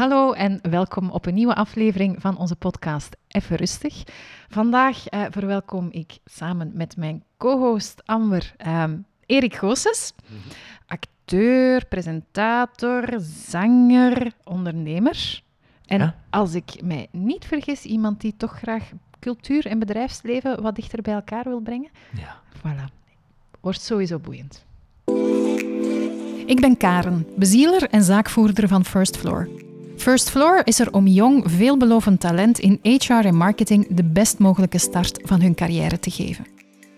Hallo en welkom op een nieuwe aflevering van onze podcast Even Rustig. Vandaag uh, verwelkom ik samen met mijn co-host Amber um, Erik Goossens, acteur, presentator, zanger, ondernemer. En als ik mij niet vergis, iemand die toch graag cultuur en bedrijfsleven wat dichter bij elkaar wil brengen. Ja. Voilà. Wordt sowieso boeiend. Ik ben Karen, bezieler en zaakvoerder van First Floor. First Floor is er om jong, veelbelovend talent in HR en marketing de best mogelijke start van hun carrière te geven.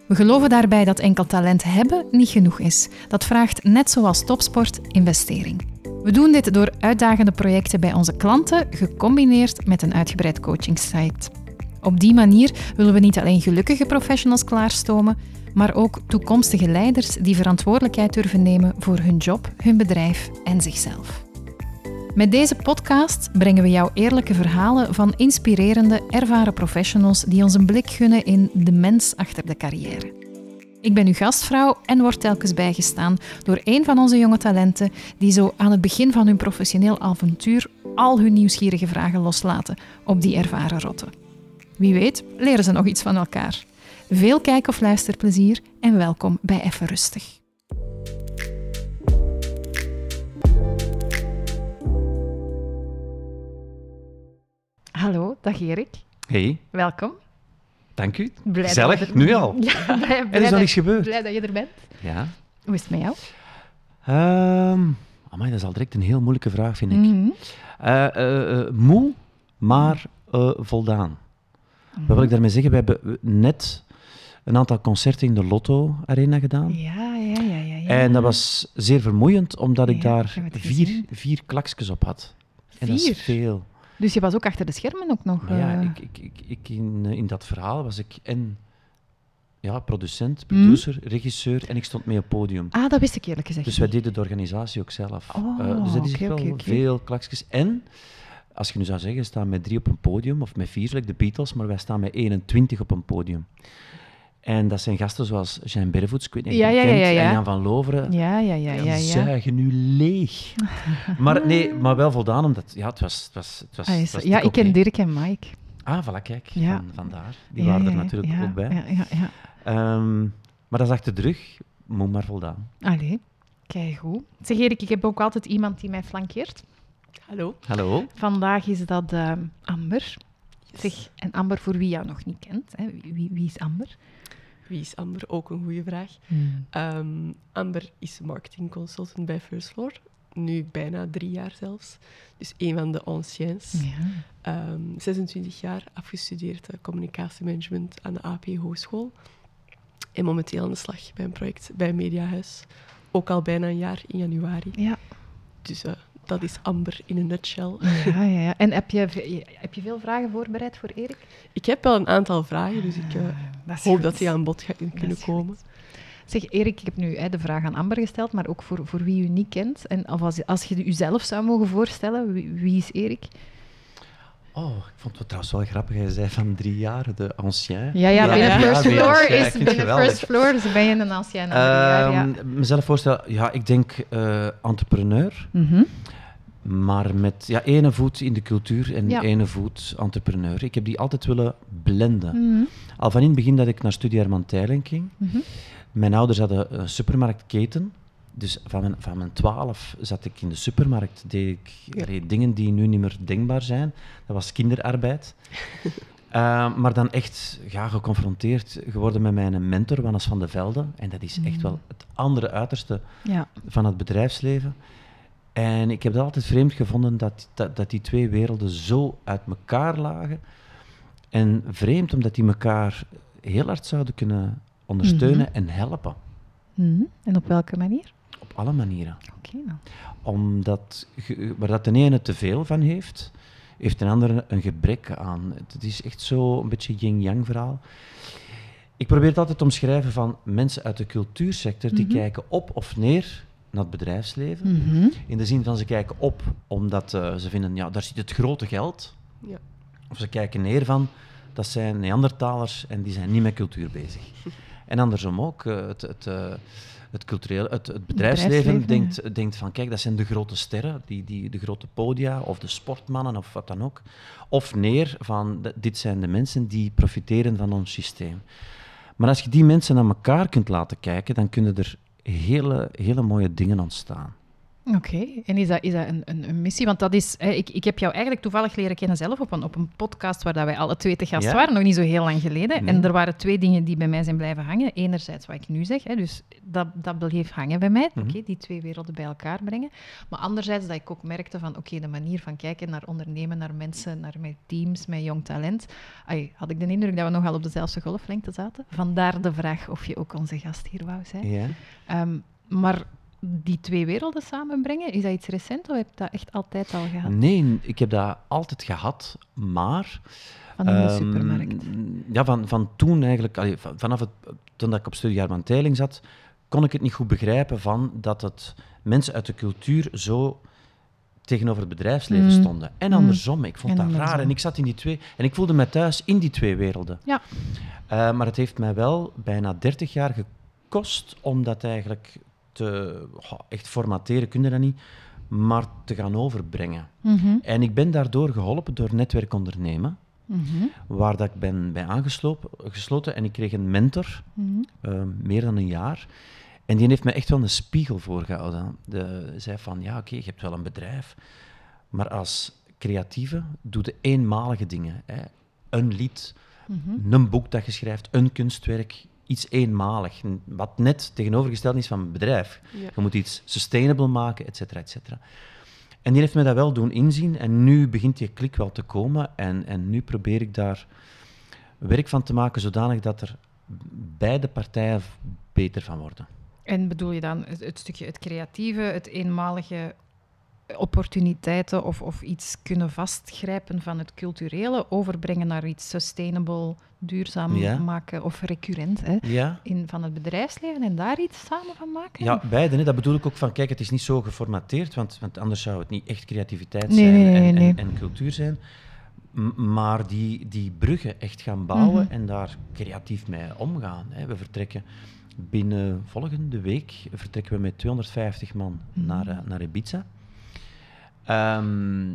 We geloven daarbij dat enkel talent hebben niet genoeg is. Dat vraagt, net zoals topsport, investering. We doen dit door uitdagende projecten bij onze klanten, gecombineerd met een uitgebreid coachingsite. Op die manier willen we niet alleen gelukkige professionals klaarstomen, maar ook toekomstige leiders die verantwoordelijkheid durven nemen voor hun job, hun bedrijf en zichzelf. Met deze podcast brengen we jou eerlijke verhalen van inspirerende, ervaren professionals die ons een blik gunnen in de mens achter de carrière. Ik ben uw gastvrouw en word telkens bijgestaan door een van onze jonge talenten die zo aan het begin van hun professioneel avontuur al hun nieuwsgierige vragen loslaten op die ervaren rotten. Wie weet leren ze nog iets van elkaar. Veel kijk- of luisterplezier en welkom bij Even Rustig. Hallo, dag Erik. Hey. Welkom. Dank u. Blij Gezellig, dat je nu al. Ja, blij, er blij is nog dat- niets gebeurd. Blij dat je er bent. Ja. Hoe is het met jou? Um, amai, dat is al direct een heel moeilijke vraag, vind ik. Mhm. Eh, moe, maar voldaan. Wat wil ik daarmee zeggen? We hebben net een aantal concerten in de Lotto Arena gedaan. Ja, ja, ja, ja, ja. En dat was zeer vermoeiend, omdat ik Ja, daar vier, gezien. vier klaksjes op had. En dat is veel. Dus je was ook achter de schermen ook nog? Maar ja, eh, ik, ik, ik, ik in, eh, in dat verhaal was ik en ja, producent, producer, regisseur en ik stond mee op podium. Ah, dat wist ik eerlijk gezegd Dus wij deden de organisatie ook zelf. Oh, Eh, dus dat is echt wel veel klaksjes. En, als je nu zou zeggen, we staan met drie op een podium, of met vier, like de Beatles, maar wij staan met 21 op een podium. En dat zijn gasten zoals Jean Bervoets, ik weet niet of je Ja, ja, ja, kent, ja, ja. en Jan van Loveren. Ja, ja, ja, ja. Zuigen nu leeg. maar nee, maar wel voldaan, omdat ja, het was, het was, het was, Ah, het is- was ja, ik ken. Dirk en Mike. Ah, voilà, kijk, Ja. van, vandaar. Die Ja, waren er natuurlijk ja, ook bij. Ja, ja, ja. Ehm, maar dat is achter de rug, moet maar voldaan. Allee, kijk goed. Zeg Erik, ik heb ook altijd iemand die mij flankeert. Hallo. Hallo? Vandaag is dat eh, Amber. Zeg, en Amber, voor wie jou nog niet kent, hè, wie, wie is Amber? Wie is Amber? Ook een goede vraag. Ehm, Amber is marketing consultant bij First Floor. Nu bijna drie jaar zelfs. Dus een van de anciens. Ja. Ehm, 26 jaar, afgestudeerd eh, communicatiemanagement aan de AP Hogeschool. En momenteel aan de slag bij een project bij Mediahuis. Ook al bijna een jaar in januari. Ja. Dus eh, dat is Amber in een nutshell. Ja, ja, ja. En heb je, heb je veel vragen voorbereid voor Erik? Ik heb wel een aantal vragen, dus ik eh, dat is hoop goed. dat die aan bod gaan kunnen goed. komen. Zeg Erik, ik heb nu hè, de vraag aan Amber gesteld, maar ook voor, voor wie u niet kent. En of als, als je uzelf zou mogen voorstellen, wie, wie is Erik? Oh, ik vond het trouwens wel grappig. Hij zei van drie jaar, de ancien. Ja, ja, binnen ja. First Floor is binnen. First Floor, dus ben je een ancien jaar, ja. Ehm, Mezelf voorstellen, ja, ik denk eh, entrepreneur, Mhm. maar met ja, ene voet in de cultuur en Ja. ene voet entrepreneur. Ik heb die altijd willen blenden. Mhm. Al van in het begin dat ik naar Studie Herman Teilen ging, Mhm. mijn ouders hadden een supermarktketen. Dus van mijn, van mijn twaalf zat ik in de supermarkt, deed ik Ja. dingen die nu niet meer denkbaar zijn. Dat was kinderarbeid. Eh, maar dan echt ja, geconfronteerd geworden met mijn mentor, Wannes van de Velde. En dat is echt wel het andere uiterste Ja. van het bedrijfsleven. En ik heb dat altijd vreemd gevonden dat, dat, dat die twee werelden zo uit elkaar lagen. En vreemd omdat die elkaar heel hard zouden kunnen ondersteunen en helpen. Mhm. En op welke manier? Op alle manieren. Oké, nou. Omdat waar dat de ene te veel van heeft, heeft een andere een gebrek aan. Het is echt zo een beetje yin-yang verhaal. Ik probeer het altijd te omschrijven van mensen uit de cultuursector die Mhm. kijken op of neer naar het bedrijfsleven. Mhm. In de zin van ze kijken op omdat eh, ze vinden, ja, daar zit het grote geld. Ja. Of ze kijken neer van, dat zijn Neandertalers en die zijn niet met cultuur bezig. En andersom ook. eh, het, het, eh, het, cultureel, het, het bedrijfsleven, bedrijfsleven, denkt, denkt van, kijk, dat zijn de grote sterren, die, die, de grote podia, of de sportmannen, of wat dan ook. Of neer van, dit zijn de mensen die profiteren van ons systeem. Maar als je die mensen naar elkaar kunt laten kijken, dan kunnen er hele, hele mooie dingen ontstaan. Oké, en is dat, is dat een, een, een missie? Want dat is, hè, ik, ik heb jou eigenlijk toevallig leren kennen zelf op een, op een podcast waar dat wij alle twee te gast Ja. waren, nog niet zo heel lang geleden. Nee. En er waren twee dingen die bij mij zijn blijven hangen. Enerzijds wat ik nu zeg, hè, dus dat, dat bleef hangen bij mij, Mhm. oké, die twee werelden bij elkaar brengen. Maar anderzijds dat ik ook merkte van, oké, de manier van kijken naar ondernemen, naar mensen, naar mijn teams, mijn jong talent, ai, had ik de indruk dat we nogal op dezelfde golflengte zaten. Vandaar de vraag of je ook onze gast hier wou zijn. Ja. Ehm, maar die twee werelden samenbrengen, is dat iets recent of heb je dat echt altijd al gehad? Nee, ik heb dat altijd gehad, maar... Van in de Ehm, supermarkt. Ja, van, van toen eigenlijk, allee, van- vanaf het, toen dat ik op studie Herman Teiling zat, kon ik het niet goed begrijpen van dat het mensen uit de cultuur zo tegenover het bedrijfsleven Mm. stonden. En Mm. andersom. Ik vond En dat andersom. raar. En ik zat in die twee... En ik voelde me thuis in die twee werelden. Ja. Eh, maar het heeft mij wel bijna 30 jaar gekost om dat eigenlijk te... goh, echt formateren kun je dat niet, maar te gaan overbrengen. Mhm, En ik ben daardoor geholpen door netwerk ondernemen mhm, waar dat ik ben bij aangesloten gesloten en ik kreeg een mentor, mhm. eh, meer dan een jaar. En die heeft me echt wel een spiegel voorgehouden. De, zei van, ja oké, je hebt wel een bedrijf, maar als creatieve doe je eenmalige dingen. Hè. Een lied, een boek dat je schrijft, een kunstwerk, iets eenmalig, wat net tegenovergesteld is van een bedrijf. Ja. Je moet iets sustainable maken, et cetera, et cetera. En die heeft me dat wel doen inzien. En nu begint die klik wel te komen. En, en nu probeer ik daar werk van te maken, zodanig dat er beide partijen beter van worden. En bedoel je dan het, het stukje het creatieve, het eenmalige opportuniteiten of, of iets kunnen vastgrijpen van het culturele, overbrengen naar iets sustainable, duurzaam Ja. maken of recurrent hè, Ja? in, van het bedrijfsleven en daar iets samen van maken? Ja, beide. Hè. Dat bedoel ik ook van, kijk, het is niet zo geformateerd, want, want anders zou het niet echt creativiteit Nee, zijn nee, en, nee. En, en cultuur zijn. M- maar die, die bruggen echt gaan bouwen Mhm. en daar creatief mee omgaan. Hè. We vertrekken binnen volgende week vertrekken we met 250 man Mhm. naar, eh, naar Ibiza. Ehm,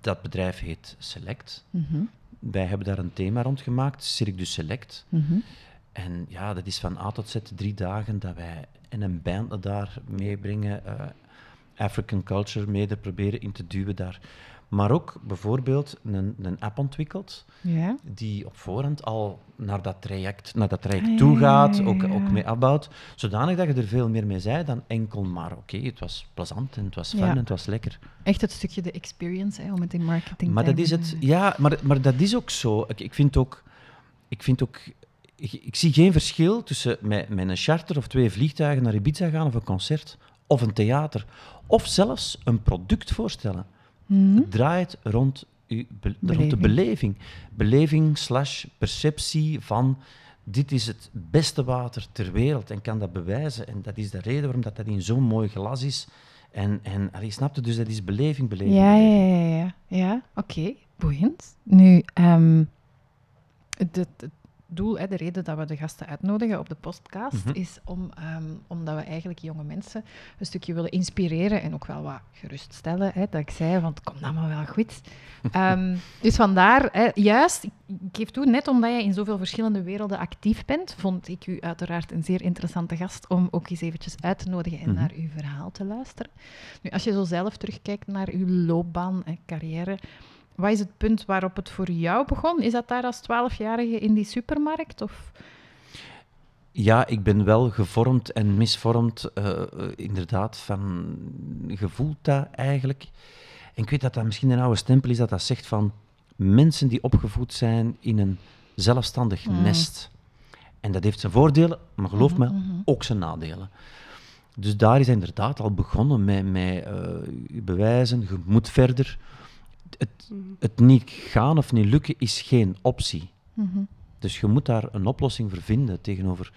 dat bedrijf heet Select. Mhm, Wij hebben daar een thema rond gemaakt, Cirque du Select. mhm. En ja, dat is van A tot Z drie dagen dat wij en een band daar meebrengen, eh, African culture mee te proberen in te duwen daar. Maar ook bijvoorbeeld een, een app ontwikkeld Ja. die op voorhand al naar dat traject, naar dat traject Ah, toe gaat, ja, ook, ja. ook mee afbouwt, zodanig dat je er veel meer mee zei dan enkel maar oké, het was plezant en het was fun en het was lekker. Echt het stukje de experience, hè, om het in marketing Maar te dat is het, ja, maar, maar dat is ook zo. Ik, ik vind ook, ik vind ook, ik, ik zie geen verschil tussen met, met een charter of twee vliegtuigen naar Ibiza gaan of een concert of een theater of zelfs een product voorstellen. Mhm. Het draait rond, be- rond de Beleving. beleving. Slash perceptie van dit is het beste water ter wereld en kan dat bewijzen. En dat is de reden waarom dat, dat in zo'n mooi glas is. En, en allee, snap je? Dus dat is beleving, beleving, Ja, ja, beleving. ja, ja. ja. Oké, boeiend. Nu, het, het, het doel, hè, de reden dat we de gasten uitnodigen op de podcast, Mhm. is om, ehm, omdat we eigenlijk jonge mensen een stukje willen inspireren en ook wel wat geruststellen. Hè, dat ik zei, van het komt allemaal wel goed. Ehm, dus vandaar, hè, juist, ik, ik geef toe, net omdat jij in zoveel verschillende werelden actief bent, vond ik u uiteraard een zeer interessante gast om ook eens eventjes uit te nodigen en Mhm. naar uw verhaal te luisteren. Nu, als je zo zelf terugkijkt naar uw loopbaan en carrière, wat is het punt waarop het voor jou begon? Is dat daar als twaalfjarige in die supermarkt? Of? Ja, ik ben wel gevormd en misvormd, eh, eh, inderdaad, van gevoeld dat eigenlijk. En ik weet dat dat misschien een oude stempel is dat dat zegt van mensen die opgevoed zijn in een zelfstandig Mm. nest. En dat heeft zijn voordelen, maar geloof me, Mhm, mhm. ook zijn nadelen. Dus daar is inderdaad al begonnen met, met eh, bewijzen, je moet verder. Het, het niet gaan of niet lukken is geen optie. Mhm. Dus je moet daar een oplossing voor vinden tegenover.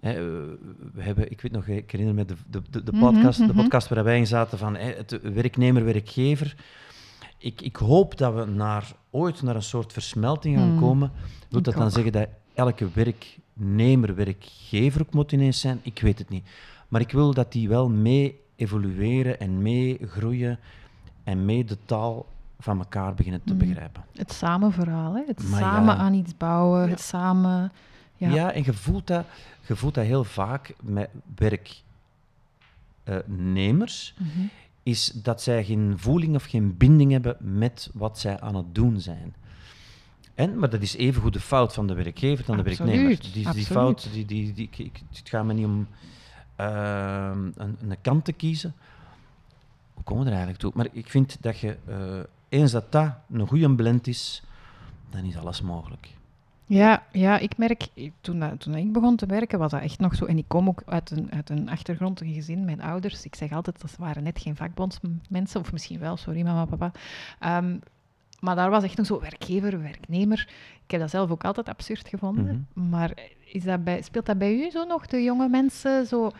Hè, eh, we hebben, ik weet nog, ik herinner me de, de, de, de Mhm, podcast, de mhm. podcast waar wij in zaten van hè, het werknemer-werkgever. Ik, ik hoop dat we naar, ooit naar een soort versmelting gaan komen. Wil ik dat dan zeggen dat elke werknemer, werkgever ook moet ineens zijn, ik weet het niet. Maar ik wil dat die wel mee evolueren en mee groeien en mee de taal van elkaar beginnen te Mm. begrijpen. Het samenverhaal, hè? het Maar samen ja. aan iets bouwen, Ja. het samen... Ja. Ja, en je voelt, dat, je voelt dat heel vaak met werknemers, Mhm. is dat zij geen voeling of geen binding hebben met wat zij aan het doen zijn. En, maar dat is evengoed de fout van de werkgever dan de werknemer. Die, die absoluut. fout, die, die, die, het gaat me niet om ehm, een, een kant te kiezen. Hoe komen we er eigenlijk toe? Maar ik vind dat je, eh, eens dat dat een goede blend is, dan is alles mogelijk. Ja, ja, ik merk, toen, dat- toen ik begon te werken, was dat echt nog zo. En ik kom ook uit een, uit een achtergrond, een gezin, mijn ouders. Ik zeg altijd, dat waren net geen vakbondsmensen, of misschien wel, sorry mama, papa. Ehm, maar daar was echt nog zo werkgever, werknemer. Ik heb dat zelf ook altijd absurd gevonden. Maar is dat bij, speelt dat bij u zo nog, de jonge mensen? Zo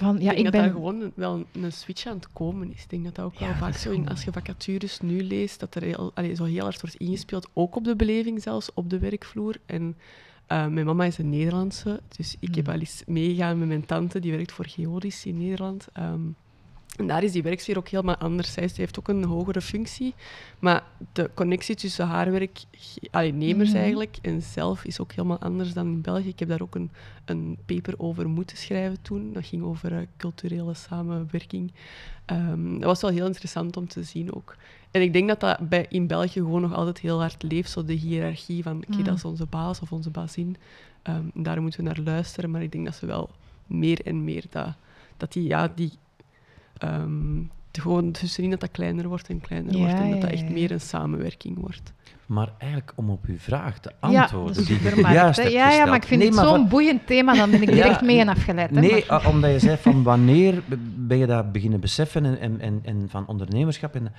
van, ja, ik denk ik dat ben... daar gewoon wel een, switch aan het komen is. Ik denk dat dat ook Ja, wel vaak is zo in, gewoon- als je vacatures nu leest, dat er heel, allee, zo heel hard wordt ingespeeld, ook op de beleving zelfs, op de werkvloer. En eh, mijn mama is een Nederlandse, dus ik heb Mm. al eens meegegaan met mijn tante, die werkt voor Geodis in Nederland. Ehm, en daar is die werksfeer ook helemaal anders. Zij heeft ook een hogere functie, maar de connectie tussen haar werknemers Mhm. eigenlijk en zelf is ook helemaal anders dan in België. Ik heb daar ook een, een paper over moeten schrijven toen. Dat ging over eh, culturele samenwerking. Ehm, dat was wel heel interessant om te zien ook. En ik denk dat dat bij, in België gewoon nog altijd heel hard leeft, zo de hiërarchie van oké, Mm. dat is onze baas of onze bazin. Ehm, daar moeten we naar luisteren, maar ik denk dat ze wel meer en meer dat, dat die, ja, die ehm, de- gewoon tussenin dat dat kleiner wordt en kleiner Ja, wordt en dat dat ja, echt ja. meer een samenwerking wordt. Maar eigenlijk om op uw vraag te Ja, antwoorden, de die je juist hebt Ja, ja, maar ik vind Nee, het zo'n van- boeiend thema, dan ben ik er Ja, echt mee en afgeleid. hè, Nee, maar- ah, omdat je zei van wanneer ben je dat beginnen beseffen en, en, en, en van ondernemerschap. En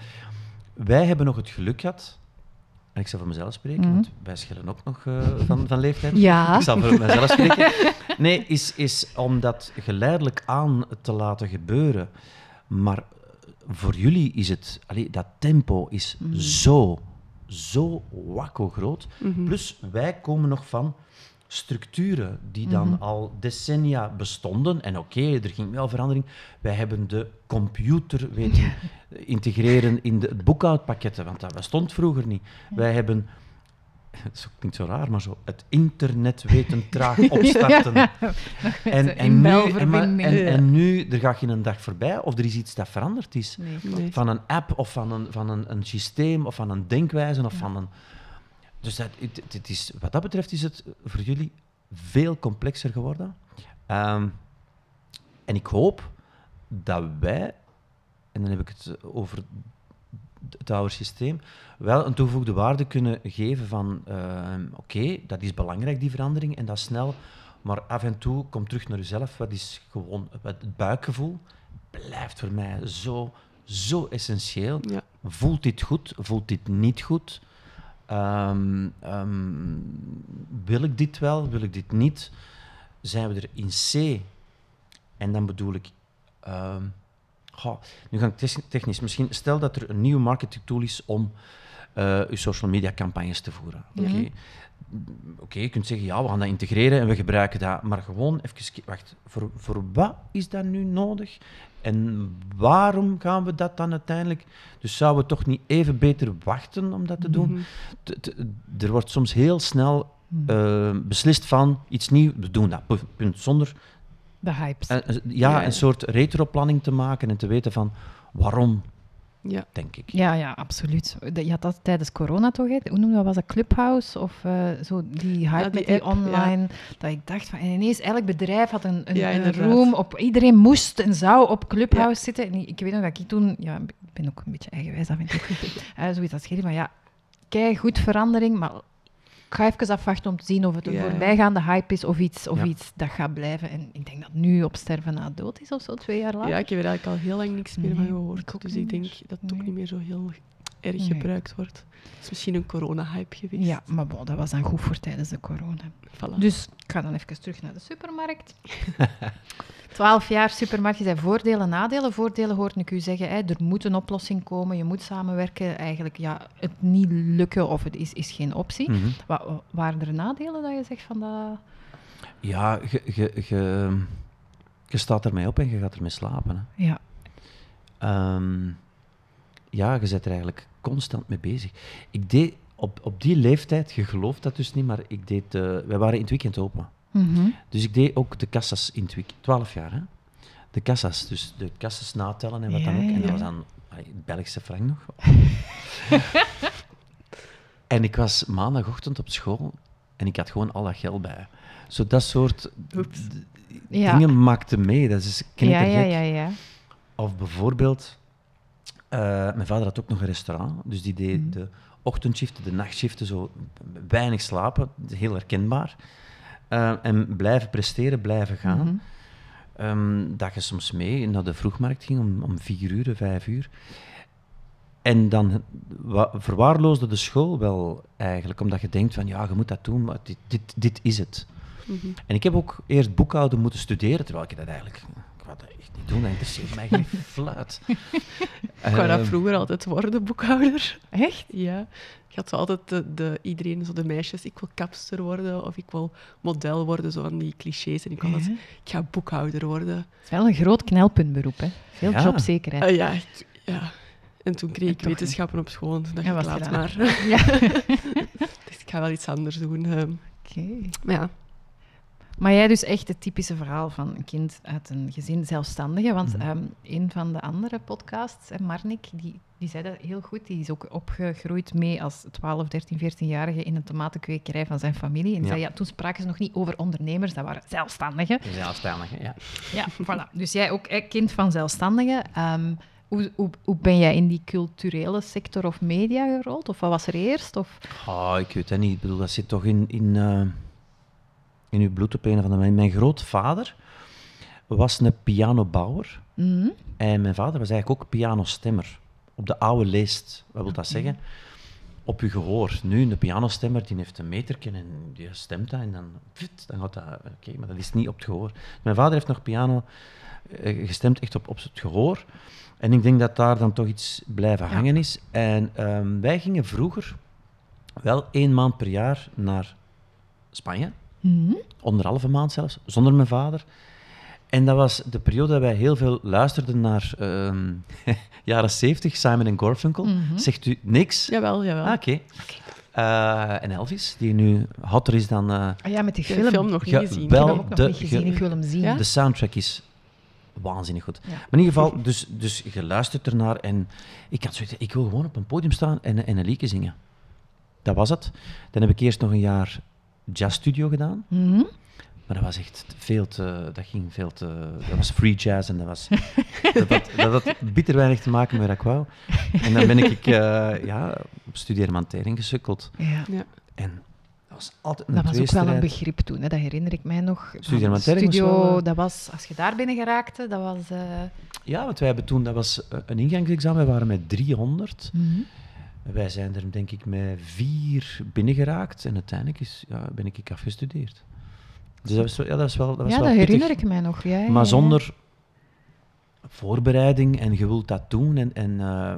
wij hebben nog het geluk gehad, en ik zal voor mezelf spreken, Mhm. want wij schillen ook nog eh, van, van leeftijd. Ja. Ik zal voor mezelf spreken. Nee, is, is om dat geleidelijk aan te laten gebeuren. Maar voor jullie is het, allee, dat tempo is Mhm. zo, zo wakko groot. Mhm. Plus, wij komen nog van structuren die dan Mhm. al decennia bestonden. En oké, er ging wel verandering. Wij hebben de computer weten integreren in de het boekhoudpakketten, want dat bestond vroeger niet. Wij hebben, het klinkt zo raar, maar zo, het internet weten traag opstarten. Ja, En, en, nu, en, maar- en, nu, er gaat geen een dag voorbij of er is iets dat veranderd is Nee. Nee. van een app of van een, van een, een systeem of van een denkwijze of van een... Dus dat, het, het is, wat dat betreft is het voor jullie veel complexer geworden. Ehm, en ik hoop dat wij, en dan heb ik het over het oude systeem, wel een toegevoegde waarde kunnen geven van ehm, oké, dat is belangrijk die verandering en dat snel, maar af en toe kom terug naar jezelf. Wat is gewoon het buikgevoel blijft voor mij zo, zo essentieel. Ja. Voelt dit goed? Voelt dit niet goed? Ehm, ehm, wil ik dit wel? Wil ik dit niet? Zijn we er in C? En dan bedoel ik. Goh, nu ga ik technisch. Misschien stel dat er een nieuwe marketing tool is om eh uw social media campagnes te voeren. Oké, Mhm. Je kunt zeggen, ja, we gaan dat integreren en we gebruiken dat. Maar gewoon even, wacht, voor, voor wat is dat nu nodig? En waarom gaan we dat dan uiteindelijk? Dus zouden we toch niet even beter wachten om dat te doen? Mhm. T- t- er wordt soms heel snel Hmm. eh, beslist van iets nieuws, we doen dat, pu- punt. Zonder De hypes. eh, ja, een soort retroplanning te maken en te weten van waarom, Ja. denk ik. Ja, ja, absoluut. Je had dat tijdens corona toch? Hè? Hoe noemde dat? Was dat Clubhouse? Of eh, zo die hype Ja, die met die app, ja. online? Dat ik dacht van... En ineens, elk bedrijf had een, een, Ja, een room. Op, iedereen moest en zou op Clubhouse zitten. En ik weet nog dat ik toen... Ja, ik ben ook een beetje eigenwijs af en toe. Eh, zoiets als van, ja, kei goed verandering, maar ik ga even afwachten om te zien of het een voorbijgaande hype is of iets, of Ja. iets dat gaat blijven. En ik denk dat nu op sterven na dood is of zo, twee jaar later. ja, ik heb er eigenlijk al heel lang niks meer van gehoord. ook dus ik denk dat het ook Nee. niet meer zo heel erg Nee. gebruikt wordt. Het is misschien een corona-hype geweest. Ja, maar bon, dat was dan goed voor tijdens de corona. Voilà. Dus ik ga dan even terug naar de supermarkt. Twaalf jaar supermarkt, je zei voordelen, nadelen. Voordelen hoorde ik u zeggen, hè, er moet een oplossing komen, je moet samenwerken. Eigenlijk, ja, het niet lukken of het is, is geen optie. Wa- waren er nadelen dat je zegt van dat... Ja, je, je, je, je staat ermee op en je gaat ermee slapen. Hè. Ja. Ehm, ja, je bent er eigenlijk constant mee bezig. Ik deed op, op die leeftijd, je gelooft dat dus niet, maar ik deed, eh, wij waren in het weekend open. Mhm. Dus ik deed ook de kassas in het weekend. 12 jaar, hè? De kassas, dus de kassas natellen en wat dan Ja, ook. En dat ja. was dan Belgische frank nog. en ik was maandagochtend op school en ik had gewoon al dat geld bij. Zo dat soort Ja. dingen maakte mee. Dat is Ja, knettergek. ja, ja, ja. Of bijvoorbeeld, eh, mijn vader had ook nog een restaurant, dus die deed Mhm. de ochtendshiften, de nachtshiften, zo weinig slapen, heel herkenbaar. Eh, en blijven presteren, blijven gaan. Ehm, dat je soms mee naar de vroegmarkt ging om, om vier uur, vijf uur. En dan wa- verwaarloosde de school wel eigenlijk, omdat je denkt van ja, je moet dat doen, maar dit, dit, dit is het. Mhm. En ik heb ook eerst boekhouden moeten studeren, terwijl ik dat eigenlijk... Ik wou dat echt niet doen, dat interesseert mij geen fluit. Ik wou dat Ehm, vroeger altijd worden, boekhouder. Echt? Ja. Ik had zo altijd de, de, iedereen, zo de meisjes, ik wil kapster worden of ik wil model worden, zo van die clichés. En ik Ja. dat, ik ga boekhouder worden. Het is wel een groot knelpuntberoep, hè. Veel Ja. jobzekerheid. Ah, ja, ik- ja. En toen kreeg En ik niet. wetenschappen op school en toen dacht En ik, was laat maar. Ja. dus ik ga wel iets anders doen. ehm. Oké. maar ja, Maar jij dus echt het typische verhaal van een kind uit een gezin zelfstandige. Want Mhm. ehm, een van de andere podcasts, hè, Marnik, die, die zei dat heel goed. Die is ook opgegroeid mee als 12, 13, 14-jarige in een tomatenkwekerij van zijn familie. En Ja. zei, ja, toen spraken ze nog niet over ondernemers, dat waren zelfstandigen. Zelfstandig, ja. Ja, voilà. Dus jij ook hè, kind van zelfstandigen. Ehm, hoe, hoe, hoe ben jij in die culturele sector of media gerold? Of wat was er eerst? Of... Oh, ik weet het niet. Ik bedoel, dat zit toch in, in, eh, in uw bloed op een of andere manier. Mijn grootvader was een pianobouwer. Mhm. En mijn vader was eigenlijk ook pianostemmer. Op de oude leest. Wat wil dat zeggen? Op uw gehoor. Nu, een pianostemmer die heeft een meterken en die stemt dat en dan, pfft, dan gaat dat... Oké, maar dat is niet op het gehoor. Mijn vader heeft nog piano eh, gestemd echt op, op het gehoor. En ik denk dat daar dan toch iets blijven hangen is. En ehm, wij gingen vroeger wel één maand per jaar naar Spanje. Mhm. Anderhalve maand zelfs, zonder mijn vader. En dat was de periode dat wij heel veel luisterden naar ehm, jaren 70, Simon Garfunkel. Mhm. Zegt u niks? jawel, jawel. Ah, Oké. Eh, en Elvis, die nu hotter is dan... eh, Ah ja, met die Ik heb film. de film nog niet Ge- gezien. Ik heb hem ook nog de niet gezien, ge- ik wil hem zien. Ja? De soundtrack is waanzinnig goed. Ja. Maar in ieder geval, dus, dus je luistert ernaar en ik had zoiets, ik wil gewoon op een podium staan en, en een liedje zingen. Dat was het. Dan heb ik eerst nog een jaar jazzstudio gedaan. Mhm. Maar dat was echt veel te... Dat ging veel te... Dat was free jazz en dat was... Dat had, dat had bitter weinig te maken met wat ik wou. En dan ben ik eh, ja, op studieermantering gesukkeld. Ja. Ja. En dat was altijd een Dat was ook wel een begrip toen, hè. dat herinner ik mij nog. Van Studio was wel, eh, dat was, als je daar binnen geraakte, dat was... eh, Ja, want wij hebben toen... Dat was een ingangsexamen. We waren met 300. mhm. Wij zijn er denk ik met vier binnengeraakt. En uiteindelijk is, ja, ben ik afgestudeerd. Dus dat was, wel- ja, dat was wel dat was Ja, wel dat pittig. herinner ik mij nog. Ja, ja, Maar ja. zonder voorbereiding en je wilt dat doen en, en eh,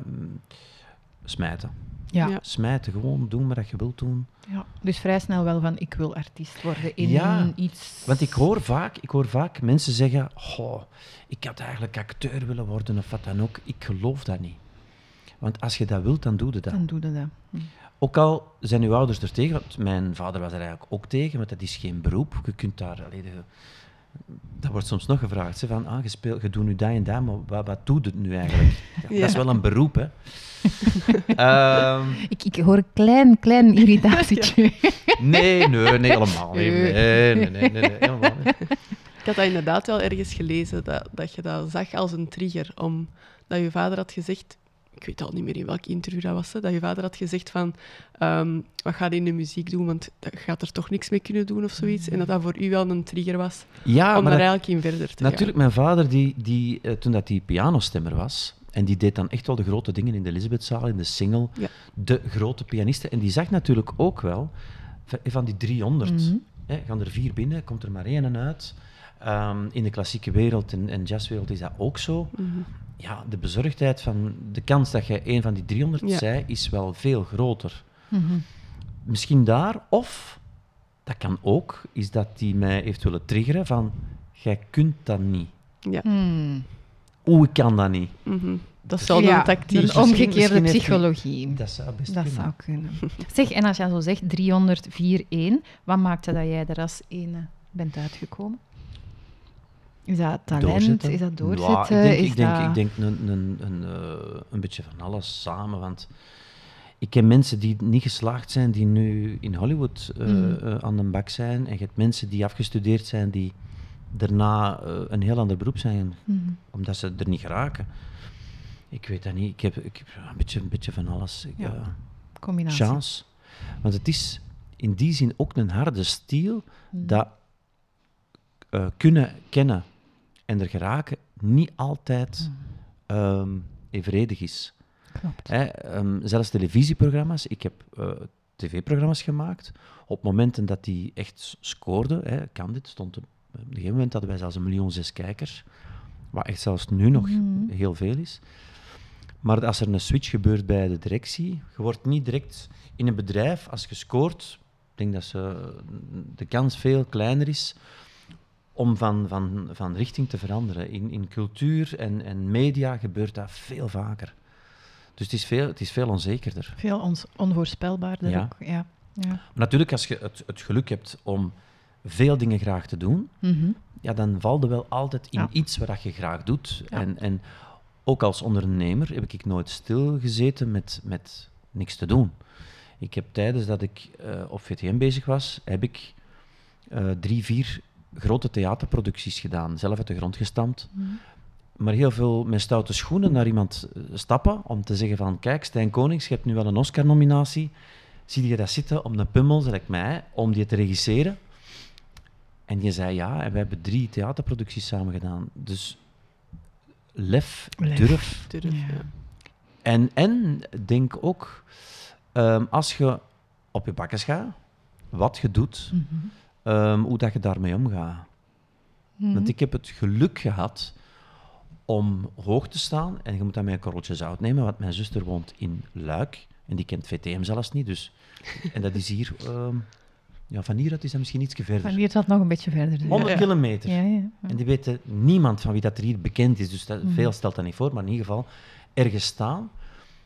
smijten. Ja. Ja. Smijten, gewoon doen wat je wilt doen. Ja. Dus vrij snel wel van, ik wil artiest worden in Ja, iets... Want ik hoor vaak, ik hoor vaak mensen zeggen, "Goh, ik had eigenlijk acteur willen worden of wat dan ook. Ik geloof dat niet. Want als je dat wilt, dan doe je dat. Dan doe je dat. Hm. Ook al zijn uw ouders er tegen, want mijn vader was er eigenlijk ook tegen, want dat is geen beroep. Je kunt daar... allee, de- dat wordt soms nog gevraagd, hè, van, ah, je, speelt, je doet nu dat en dat, maar wat, wat doet het nu eigenlijk? Ja, Ja. Dat is wel een beroep, hè. Ehm, Ik, ik hoor een klein, klein irritatietje. nee, nee, nee, helemaal niet. Nee. Nee, nee, nee, nee, nee, helemaal niet. Ik had dat inderdaad wel ergens gelezen, dat, dat je dat zag als een trigger. Om, dat je vader had gezegd, ik weet al niet meer in welk interview dat was, hè, dat je vader had gezegd van, ehm, wat ga je in de muziek doen, want je gaat er toch niks mee kunnen doen of zoiets. En dat dat voor u wel een trigger was Ja, om maar daar dat- eigenlijk in verder te Natuurlijk, mijn vader, die, die, eh, toen dat hij pianostemmer was, en die deed dan echt wel de grote dingen in de Elisabethzaal, in de single, Ja. de grote pianisten. En die zag natuurlijk ook wel, van- die 300, Mhm. hè, gaan er vier binnen, komt er maar één en uit. Ehm, in de klassieke wereld en, en jazzwereld is dat ook zo. gaan. Mhm. Ja, de bezorgdheid van de kans dat je één van die 300 Ja. zij, is wel veel groter. Mhm. Misschien daar, of Dat kan ook, is dat die mij heeft willen triggeren van, jij kunt dat niet. Ja. Hmm. Oeh, ik kan dat niet. Mhm. Dat is wel Ja, een tactiek. Een omgekeerde psychologie. Dat zou best Dat kunnen. zou kunnen. Zeg, en als je zo zegt 304-1, wat maakte dat jij er als ene bent uitgekomen? Is dat talent? Doorzetten? Is dat Ja, doorzetten? ik denk, ik denk, dat... ik denk een, een, een, eh, een beetje van alles samen. Want ik ken mensen die niet geslaagd zijn, die nu in Hollywood eh, Mm. eh, aan de bak zijn. En je hebt mensen die afgestudeerd zijn, die daarna een heel ander beroep zijn, Mhm. omdat ze er niet geraken. Ik weet dat niet. Ik heb, ik heb ja, een, beetje, een beetje van alles. Ik, Ja, Combinatie. chance. Want het is in die zin ook een harde stiel Mhm. dat kunnen kennen en er geraken niet altijd ehm, evenredig is. Klopt. Hè, ehm, zelfs televisieprogramma's. Ik heb eh, tv-programma's gemaakt. Op momenten dat die echt scoorden, hè, kan dit, stond op een gegeven moment hadden wij zelfs een miljoen zes kijkers. Wat echt zelfs nu nog Mhm. heel veel is. Maar als er een switch gebeurt bij de directie, je wordt niet direct in een bedrijf, als je scoort, ik denk dat ze, de kans veel kleiner is om van, van, van richting te veranderen. In, in cultuur en, en media gebeurt dat veel vaker. Dus het is veel, het is veel onzekerder. Veel onvoorspelbaarder Ja. ook. Ja. Ja. Maar natuurlijk, als je het, het geluk hebt om veel dingen graag te doen, Mhm. ja, dan valt er wel altijd in Ja. iets wat je graag doet. En, en ook als ondernemer heb ik nooit stilgezeten met, met niks te doen. Ik heb tijdens dat ik eh, op VTM bezig was, heb ik eh, drie, vier grote theaterproducties gedaan, zelf uit de grond gestampt. Mhm. Maar heel veel met stoute schoenen naar iemand eh, stappen om te zeggen van, kijk, Stijn Konings, je hebt nu wel een Oscar-nominatie. Zie je dat zitten om een pummel, zeg ik mij, om die te regisseren? En je zei ja, en we hebben drie theaterproducties samen gedaan. Dus lef, Lef. durf. Durf, Ja. En, en denk ook, ehm, als je op je bakkes gaat, wat je doet, Mhm. Ehm, hoe dat je daarmee omgaat. Mhm. Want ik heb het geluk gehad om hoog te staan. En je moet dat met een korreltje zout nemen, want mijn zuster woont in Luik. En die kent VTM zelfs niet. Dus, en dat is hier... ehm, ja, van hieruit is dat misschien iets verder. Van hier zat nog een beetje verder. dus. 100 Ja. kilometer. Ja, ja. ja. En die weten niemand van wie dat er hier bekend is. Dus dat, Mhm. veel stelt dat niet voor. Maar in ieder geval ergens staan.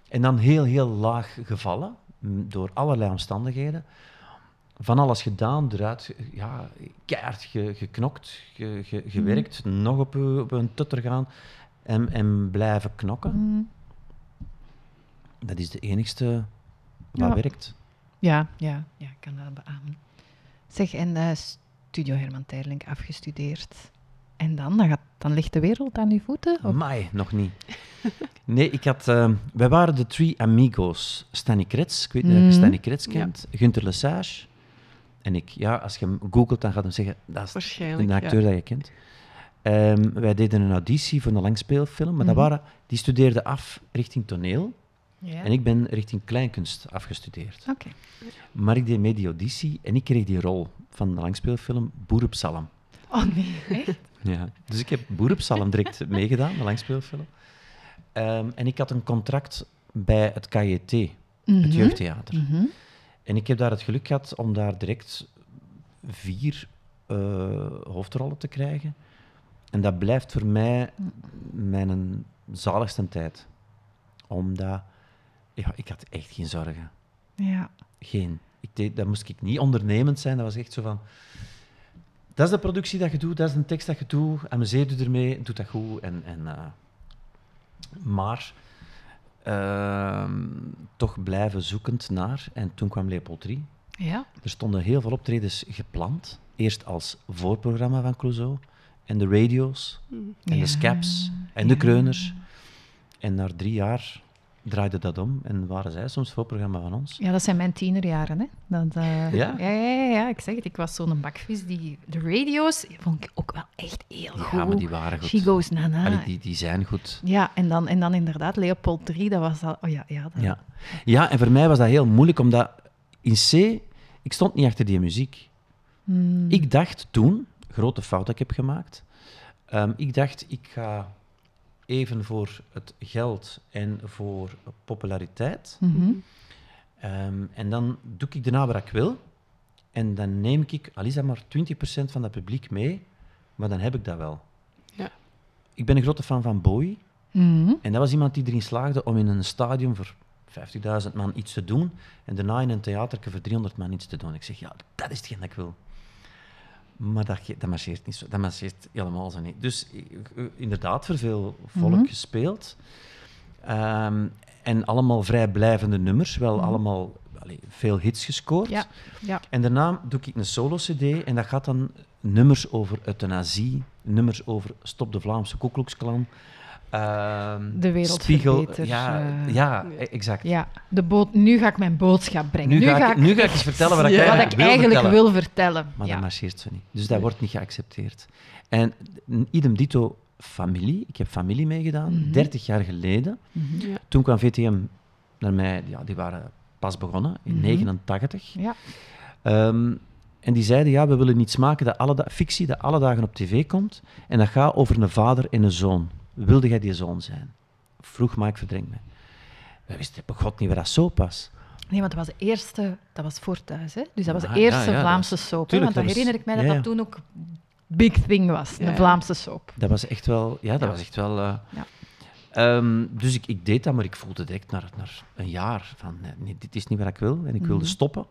En dan heel, heel laag gevallen. m, Door allerlei omstandigheden. Van alles gedaan, eruit, ja, keihard ge- geknokt, ge- ge- gewerkt, nog op, op een tutter gaan en, en blijven knokken. Mhm. Dat is de enigste wat Ja. werkt. Ja, ja, ja, ik kan dat beamen. Zeg, en eh, Studio Herman Terlink afgestudeerd. En dan? Dan, gaat, dan ligt de wereld aan uw voeten? Of? Mai, nog niet. Nee, ik had... eh, wij waren de Three Amigos. Stanny Krets, ik weet niet of Mhm. je Stanny Krets Ja. kent. Gunther Lesage. En ik, ja, als je hem googelt, dan gaat hij zeggen, dat is een acteur dat je kent. Ehm, wij deden een auditie voor een langspeelfilm, maar dat Mhm. waren, die studeerden af richting toneel. En ik ben richting kleinkunst afgestudeerd. Oké. Maar ik deed mee die auditie en ik kreeg die rol van de langspeelfilm Boer op Salm. Oh nee, echt? Ja. Dus ik heb Boer op Salm direct meegedaan, de langspeelfilm. Ehm, en ik had een contract bij het KJT, het Mhm. jeugdtheater. Mhm. En ik heb daar het geluk gehad om daar direct vier eh, hoofdrollen te krijgen. En dat blijft voor mij mijn zaligste tijd. Omdat, ja, ik had echt geen zorgen. Ja. Geen. Ik deed, dat moest ik niet ondernemend zijn. Dat was echt zo van... Dat is de productie dat je doet, dat is de tekst dat je doet. Amuseer je ermee, doe dat goed. En, en, eh, maar ehm, toch blijven zoekend naar. En toen kwam Leopold 3. Ja. Er stonden heel veel optredens gepland. Eerst als voorprogramma van Clouseau. En de radio's. En Ja. de scaps. En de kreuners. En na drie jaar draaide dat om. En waren zij soms voorprogramma van ons. Ja, dat zijn mijn tienerjaren, hè. Dat, eh, Ja? Ja, ja, ik zeg het. Ik was zo'n bakvis die... De radio's vond ik ook wel echt heel goed. Ja, maar die waren goed. She Goes Nana. Allee, die, die zijn goed. Ja, en dan, en dan inderdaad Leopold 3, dat was al... Oh ja, ja. Dat, Ja. ja, en voor mij was dat heel moeilijk, omdat in C, ik stond niet achter die muziek. Hmm. Ik dacht toen, grote fout dat ik heb gemaakt, ehm, ik dacht, ik ga even voor het geld en voor populariteit, Mhm. ehm, en dan doe ik daarna wat ik wil, En dan neem ik, al is dat maar 20% van dat publiek mee, maar dan heb ik dat wel. Ja. Ik ben een grote fan van Bowie. Mhm. En dat was iemand die erin slaagde om in een stadion voor 50.000 man iets te doen en daarna in een theater voor 300 man iets te doen. Ik zeg, ja, dat is hetgeen dat ik wil. Maar dat, dat marcheert niet zo. Dat marcheert helemaal zo niet. Dus eh, eh, inderdaad, voor veel volk Mhm. gespeeld. Ehm, en allemaal vrijblijvende nummers. Wel allemaal allee, veel hits gescoord. Ja, ja. En daarna doe ik een solo-cd en dat gaat dan nummers over euthanasie, nummers over Stop de Vlaamse Ku Ehm, De wereld Spiegel, Ja, eh. ja, Ja. exact. Ja, de boot, nu ga ik mijn boodschap brengen. Nu, ga ik, nu ga ik eens vertellen wat ik wat eigenlijk ik wil eigenlijk vertellen. wil vertellen. Maar ja. dat marcheert zo niet. Dus dat wordt niet geaccepteerd. En idem dito familie. Ik heb familie meegedaan, Mhm. 30 jaar geleden. Mhm. Ja. Toen kwam VTM naar mij, ja, die waren pas begonnen, in Mhm. 89. Ja. Ehm, en die zeiden, ja, we willen iets maken, dat alle fictie dat alle dagen op tv komt. En dat gaat over een vader en een zoon. Wilde jij die zoon zijn? Vroeg Mike Verdreng mij. Wij wisten bij God niet waar dat zo was. Nee, want dat was de eerste, dat was voor thuis, hè? Dus dat was de Ah, eerste ja, ja, Vlaamse soap. tuurlijk, Want dan dat was- herinner ik mij dat ja, dat toen ook big thing was, de. Vlaamse soap. Dat was echt wel... Ja, dat was echt wel... Ja. ehm, dus ik, ik deed dat, maar ik voelde direct naar, naar een jaar van... nee, nee, dit is niet wat ik wil. En ik wilde Mhm. stoppen.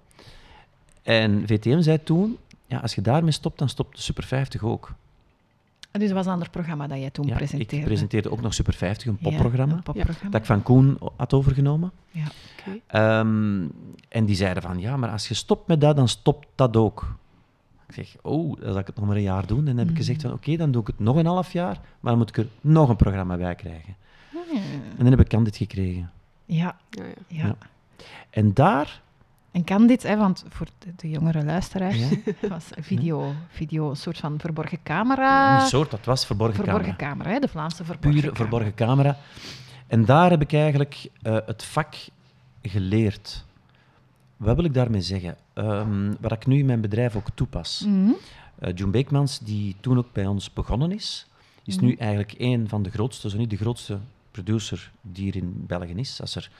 En VTM zei toen... Ja, als je daarmee stopt, dan stopt de Super 50 ook. Dus dat was een ander programma dat jij toen Ja, presenteerde. ik presenteerde ook nog Super 50, een Ja, popprogramma. een popprogramma. Dat ik van Koen had overgenomen. Ja. Oké. Ehm, en die zeiden van, ja, maar als je stopt met dat, dan stopt dat ook. Ik zeg, oh, dan zal ik het nog maar een jaar doen. En dan heb ik Mhm. gezegd van, oké, dan doe ik het nog een half jaar, maar dan moet ik er nog een programma bij krijgen. Hmm. En dan heb ik Candid gekregen. Ja, Ja, ja. ja. Ja. En daar, En kan dit, hè, want voor de, de jongere luisteraars, Ja. was video, video een soort van verborgen camera. een soort, dat was verborgen, verborgen camera. camera, hè, de Vlaamse verborgen Pure verborgen camera. En daar heb ik eigenlijk eh, het vak geleerd. Wat wil ik daarmee zeggen? Ehm, wat ik nu in mijn bedrijf ook toepas. June Beekmans, die toen ook bij ons begonnen is, is Mhm. nu eigenlijk een van de grootste, zo niet de grootste producer die hier in België is. Als er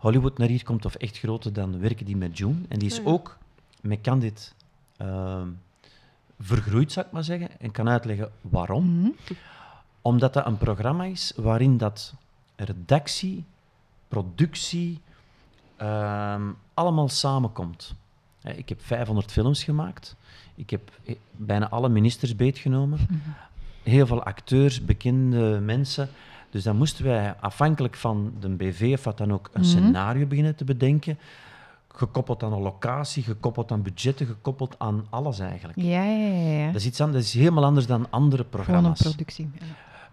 Hollywood naar hier komt of echt grote, dan werken die met June. En die is Ah, ook met Candid ehm, vergroeid, zou ik maar zeggen. En kan uitleggen waarom. Mhm. Omdat dat een programma is waarin dat redactie, productie, ehm, allemaal samenkomt. Ik heb 500 films gemaakt. Ik heb bijna alle ministers beetgenomen. Heel veel acteurs, bekende mensen. Dus dan moesten wij afhankelijk van de BV of wat dan ook een Mhm. scenario beginnen te bedenken. Gekoppeld aan een locatie, gekoppeld aan budgetten, gekoppeld aan alles eigenlijk. Ja, ja, ja. ja. Dat is iets anders, dat is helemaal anders dan andere Gewoon een programma's. productie. ja.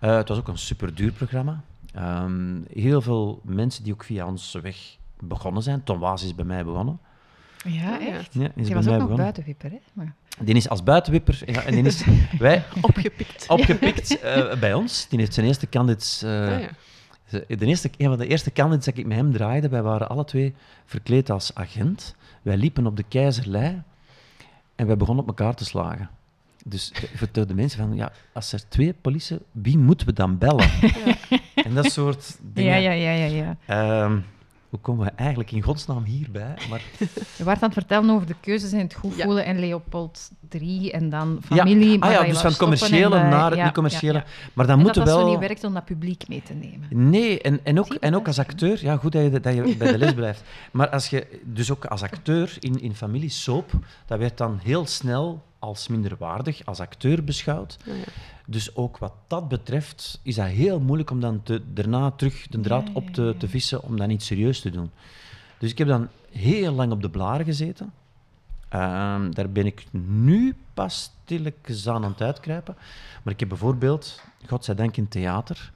Eh, het was ook een super duur programma. Ehm, heel veel mensen die ook via onze weg begonnen zijn. Tom Waas is bij mij begonnen. Ja, ja. echt. Ja, is Die bij was mij ook nog begonnen. buitenwipper, hè? Maar... Die is als buitenwipper. Ja, en die is wij Opgepikt. opgepikt eh, bij ons. Die heeft zijn eerste candidates. eh, Ah, ja. de eerste, een van de eerste candidates dat ik met hem draaide, wij waren alle twee verkleed als agent. Wij liepen op de keizerlei en wij begonnen op elkaar te slagen. Dus ik vertelde de mensen van, ja, als er twee politie, wie moeten we dan bellen? En dat soort dingen. Ja, ja, ja, ja, ja. Ehm, hoe komen we eigenlijk in godsnaam hierbij? Maar, Je werd aan het vertellen over de keuzes in het goed Ja. voelen en Leopold 3 en dan familie. ja, maar ah, ja dus wou van het stoppen commerciële en, eh, naar het ja, niet-commerciële. ja, ja. Maar dan En moeten dat dat wel... zo niet werkt om dat publiek mee te nemen. Nee, en, en, ook, en ook als acteur. Ja, goed dat je, dat je bij de les blijft. Maar als je dus ook als acteur in, in familie soap, dat werd dan heel snel als minderwaardig als acteur beschouwd. Ja, ja. Dus ook wat dat betreft is dat heel moeilijk om dan te, daarna terug de draad Ja, op te, te vissen, om dat niet serieus te doen. Dus ik heb dan heel lang op de blaren gezeten. Ehm, daar ben ik nu pas stilletjes aan aan het uitkruipen. Maar ik heb bijvoorbeeld, godzijdank in theater,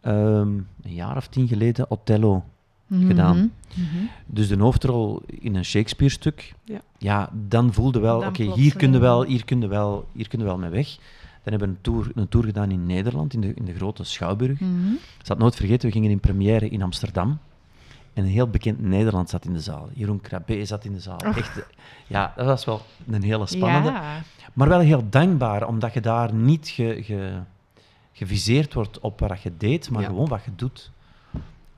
ehm, een jaar of tien geleden Othello gedaan. Mhm, mhm. Dus de hoofdrol in een Shakespeare-stuk. Ja. Ja, dan voelde wel, oké, hier plotseling. kun je wel, hier kun je wel, hier kun je wel mee weg. Dan hebben we een tour, een tour gedaan in Nederland, in de, in de grote Schouwburg. Mhm. Ik zal het nooit vergeten, we gingen in première in Amsterdam. En een heel bekend Nederland zat in de zaal. Jeroen Krabbe zat in de zaal. Och. Echt, ja, dat was wel een hele spannende. Ja. Maar wel heel dankbaar, omdat je daar niet ge, ge- geviseerd wordt op wat je deed, maar Ja. gewoon wat je doet.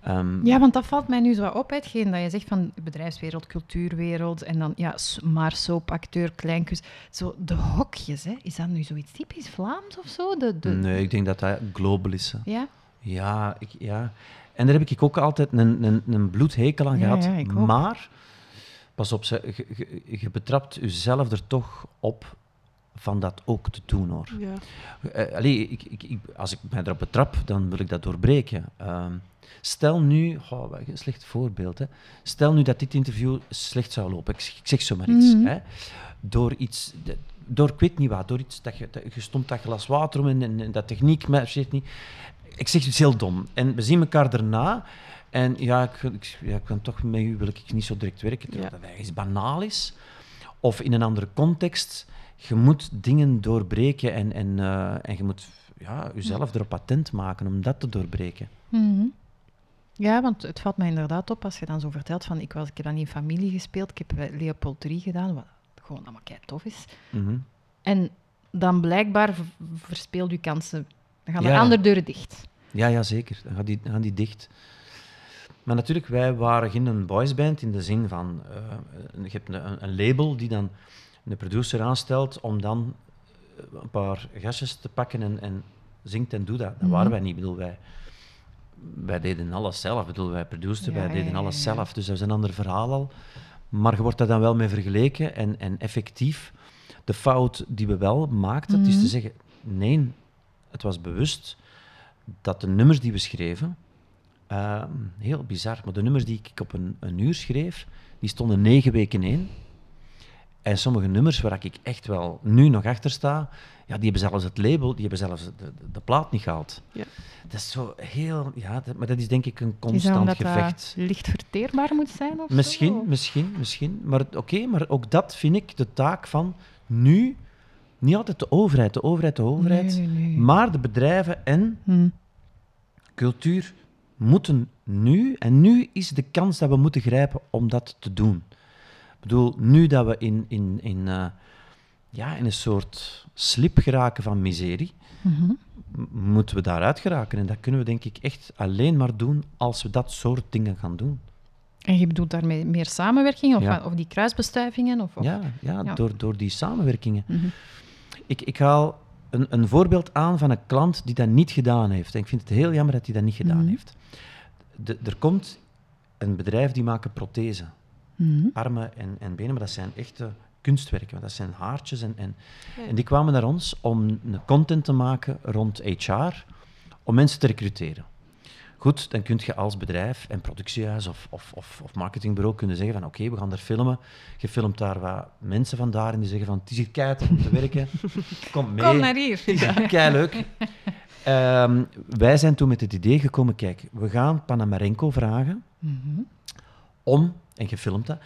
Ehm, Ja, want dat valt mij nu zo op, hè, hetgeen dat je zegt van bedrijfswereld, cultuurwereld en dan ja, maar soapacteur, kleinkus. Zo de hokjes, hè. is dat nu zoiets typisch Vlaams of zo? De, de... Nee, ik denk dat dat global is. hè. Ja? Ja, ik, ja. En daar heb ik ook altijd een, een, een bloedhekel aan Ja, gehad. ja, ik ook. maar, pas op, ze- je, je, je betrapt jezelf er toch op van dat ook te doen, hoor. Ja. Eh, allee, ik, ik, ik, als ik mij erop betrap, dan wil ik dat doorbreken. Ehm, stel nu, oh, een slecht voorbeeld, hè. stel nu dat dit interview slecht zou lopen, ik, ik zeg zomaar iets, Mhm. hè. door iets, door ik weet niet wat, door iets dat je, dat, je stond dat glas water om en, en, en dat techniek marcheert niet. Ik zeg iets heel dom. En we zien elkaar daarna. En ja, ik, ik, ja, ik kan toch met u wil ik niet zo direct werken, terwijl Ja. dat eigenlijk banaal is. Of in een andere context. Je moet dingen doorbreken en, en, eh, en je moet ja, jezelf erop attent maken om dat te doorbreken. Mhm. Ja, want het valt mij inderdaad op als je dan zo vertelt van ik, was, ik heb dan in familie gespeeld, ik heb eh, Leopold 3 gedaan, wat gewoon allemaal kei tof is. Mhm. En dan blijkbaar verspeelt je kansen. Dan gaan ja. andere deuren dicht. Ja, ja, zeker. Dan gaan die, dan gaan die dicht. Maar natuurlijk, wij waren geen boysband in de zin van... eh, je hebt een, een label die dan een producer aanstelt om dan eh, een paar gastjes te pakken en, en zingt en doe dat. Dat Mhm. waren wij niet. Ik bedoel, wij, wij deden alles zelf. Ik bedoel, wij produceerden, Ja, wij deden ja, alles zelf. Dus dat is een ander verhaal al. Maar je wordt daar dan wel mee vergeleken en, en effectief... De fout die we wel maakten, is Mhm. te zeggen... Nee, het was bewust dat de nummers die we schreven, ehm, heel bizar, maar de nummers die ik op een, een uur schreef, die stonden negen weken in. En sommige nummers waar ik echt wel nu nog achter sta, ja, die hebben zelfs het label, die hebben zelfs de, de, de plaat niet gehaald. Ja. Dat is zo heel, ja, dat- maar dat is denk ik een Is dat constant gevecht. dat licht verteerbaar moet zijn? Of Misschien, zo? misschien, misschien. Maar oké, maar ook dat vind ik de taak van nu, niet altijd de overheid, de overheid, de overheid, Nee, nee, nee. maar de bedrijven en Hm. cultuur moeten nu, en nu is de kans dat we moeten grijpen om dat te doen. Ik bedoel, nu dat we in, in, in, eh, ja, in een soort slip geraken van miserie, Mhm. moeten we daaruit geraken. En dat kunnen we denk ik echt alleen maar doen als we dat soort dingen gaan doen. En je bedoelt daarmee meer samenwerking of, Ja. of die kruisbestuivingen? Of, of- Ja, ja, Ja. Door, door die samenwerkingen. Mhm. Ik, ik haal een, een voorbeeld aan van een klant die dat niet gedaan heeft. En ik vind het heel jammer dat hij dat niet gedaan Mhm. heeft. De, er komt een bedrijf die maken prothesen. Mhm. Armen en, en benen, maar dat zijn echte kunstwerken. want Dat zijn haartjes. En, en, Ja. en die kwamen naar ons om een content te maken rond HR, om mensen te recruteren. Goed, dan kun je als bedrijf en productiehuis of, of, of, of marketingbureau kunnen zeggen van oké, we gaan daar filmen. Je filmt daar wat mensen vandaar en die zeggen van het is hier keihard om te werken. Kom mee. Kom naar hier. Ja, leuk. Ehm, wij zijn toen met het idee gekomen, kijk, we gaan Panamarenko vragen Mhm. om, en je filmt dat,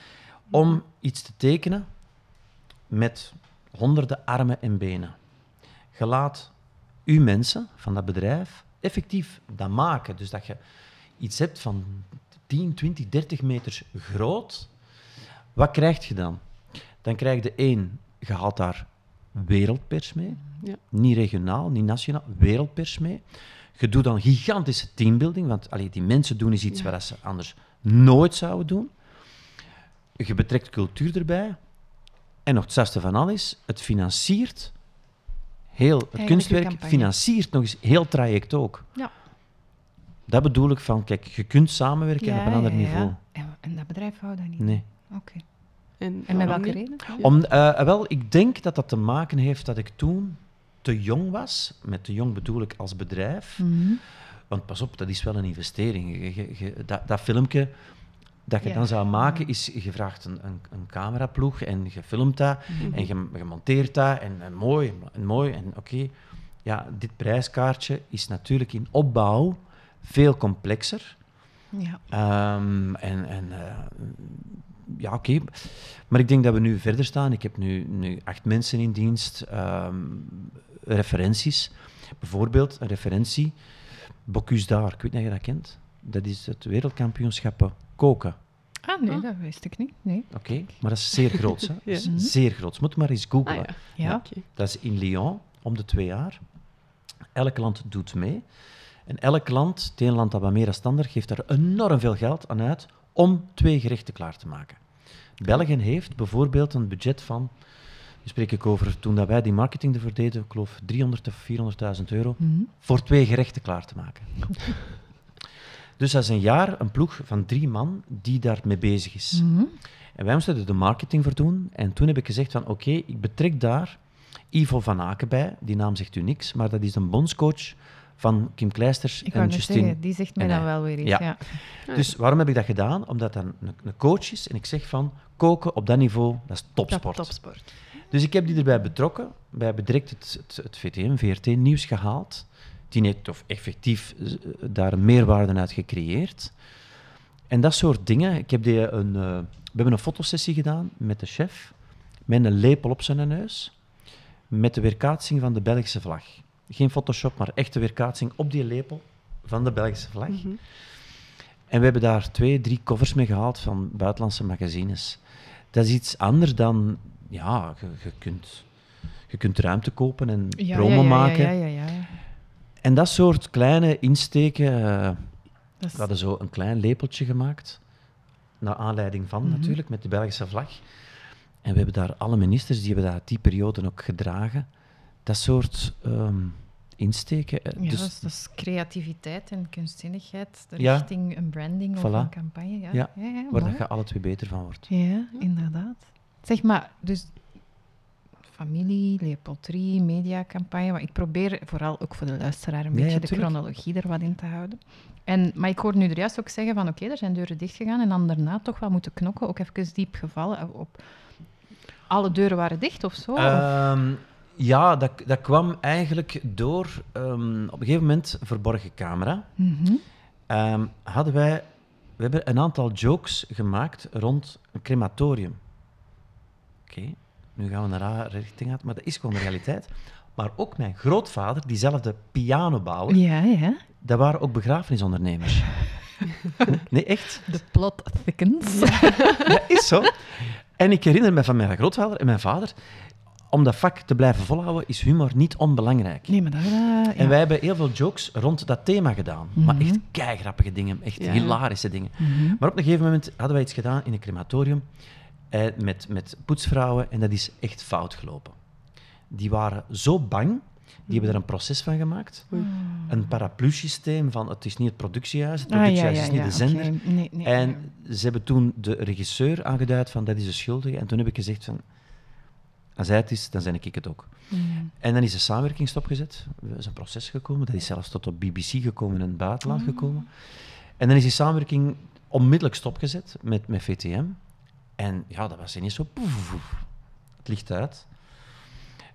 om iets te tekenen met honderden armen en benen. Je laat uw mensen van dat bedrijf effectief dat maken. Dus dat je iets hebt van 10, 20, 30 meter groot. Wat krijg je dan? Dan krijg je één, je haalt daar wereldpers mee. Ja. Niet regionaal, niet nationaal, wereldpers mee. Je doet dan gigantische teambuilding, want allee, die mensen doen is iets Ja. wat ze anders nooit zouden doen. Je betrekt cultuur erbij. En nog het zesde van alles, het financiert heel het kunstwerk, financiert nog eens heel het traject ook. Ja. Dat bedoel ik van, kijk, je kunt samenwerken Ja, op een ander ja, ja. niveau. En, en dat bedrijf wou dat niet? Nee. Oké. En, En met welke niet? reden? Om, eh, wel, ik denk dat dat te maken heeft dat ik toen te jong was. Met te jong bedoel ik als bedrijf. Mhm. Want pas op, dat is wel een investering. Je- je- je- dat, dat filmpje dat je Ja. dan zou maken, is je vraagt een, een, een cameraploeg en je filmt dat Mhm. en je, je monteert dat en, en mooi en mooi. En oké, ja, dit prijskaartje is natuurlijk in opbouw veel complexer. Ja. Ehm, en en eh, ja, oké. Maar ik denk dat we nu verder staan. Ik heb nu, nu acht mensen in dienst. ehm, referenties. Bijvoorbeeld een referentie. Bocuse d'Art, ik weet niet of je dat kent. Dat is het wereldkampioenschap koken. Ah, nee, Ah. dat wist ik niet. Nee. Oké, maar dat is zeer groot. Hè? Dat is Ja. Zeer groot. Moet maar eens googlen. Ah, ja. Dat is in Lyon, om de twee jaar. Elk land doet mee. En elk land, het ene land dat wat meer dan standaard, geeft er enorm veel geld aan uit om twee gerechten klaar te maken. België heeft bijvoorbeeld een budget van, nu spreek ik over toen dat wij die marketing ervoor deden, ik geloof 300 of 400.000 euro, Mhm. voor twee gerechten klaar te maken. dus dat is een jaar een ploeg van drie man die daarmee bezig is. Mhm. En wij moesten er de marketing voor doen. En toen heb ik gezegd van oké, ik betrek daar Ivo van Aken bij. Die naam zegt u niks, maar dat is een bondscoach van Kim Kleisters Ik en Justine. zeggen, die zegt mij dan wel weer iets. Ja. Ja. Dus waarom heb ik dat gedaan? Omdat dat een, een coach is en ik zeg van koken op dat niveau, dat is topsport. Topsport. Dus ik heb die erbij betrokken. Wij hebben direct het, het, het VTM, VRT-nieuws gehaald. Die heeft of effectief eh, daar een meerwaarde uit gecreëerd. En dat soort dingen. Ik heb die een, eh, we hebben een fotosessie gedaan met de chef, met een lepel op zijn neus, met de weerkaatsing van de Belgische vlag. Geen Photoshop, maar echte weerkaatsing op die lepel van de Belgische vlag. Mhm. En we hebben daar twee, drie covers mee gehaald van buitenlandse magazines. Dat is iets anders dan, ja, je, je kunt, je kunt ruimte kopen en Ja, promo ja, ja, maken. En dat soort kleine insteken. Dat is- we hadden zo een klein lepeltje gemaakt, naar aanleiding van Mhm. natuurlijk, met de Belgische vlag. En we hebben daar alle ministers, die hebben dat die periode ook gedragen. Dat soort ehm, insteken. eh, Ja, dus, dat, is, dat is creativiteit en kunstzinnigheid Ja. richting een branding of een campagne. Ja, Ja, ja, ja, waar dat je alle twee beter van wordt. Ja, inderdaad. Zeg maar, dus familie, Leopoldrie, mediacampagne. Maar ik probeer vooral ook voor de luisteraar een Ja, beetje ja, de chronologie er wat in te houden. En, maar ik hoor nu er juist ook zeggen van oké, er zijn deuren dichtgegaan en dan daarna toch wel moeten knokken, ook even diep gevallen. eh, Op, alle deuren waren dicht of zo? Ehm, ja, dat, dat kwam eigenlijk door ehm, op een gegeven moment verborgen camera. Mhm. ehm, hadden wij, we hebben een aantal jokes gemaakt rond een crematorium. Oké, nu gaan we naar haar richting uit, maar dat is gewoon de realiteit. Maar ook mijn grootvader, diezelfde pianobouwer, Ja, ja. dat waren ook begrafenisondernemers. nee, echt? De plot thickens. Dat is zo. En ik herinner me van mijn grootvader en mijn vader, om dat vak te blijven volhouden, is humor niet onbelangrijk. Nee, maar dat... eh, ja. En wij hebben heel veel jokes rond dat thema gedaan. Maar Mhm. echt keigrappige dingen, echt Ja. hilarische dingen. Mhm. Maar op een gegeven moment hadden wij iets gedaan in een crematorium eh, met, met poetsvrouwen en dat is echt fout gelopen. Die waren zo bang, die hebben er een proces van gemaakt. Oei. Een paraplu-systeem van het is niet het productiehuis, het Ah, ja, productiehuis ja, is niet ja, de zender. oké. Nee, nee, En nee. ze hebben toen de regisseur aangeduid van dat is de schuldige. En toen heb ik gezegd van, als hij het is, dan ben ik het ook. Mhm. En dan is de samenwerking stopgezet. Er is een proces gekomen. Dat is zelfs tot op BBC gekomen en in het buitenland Ah. gekomen. En dan is die samenwerking onmiddellijk stopgezet met, met VTM. En ja, dat was ineens zo... Het licht uit.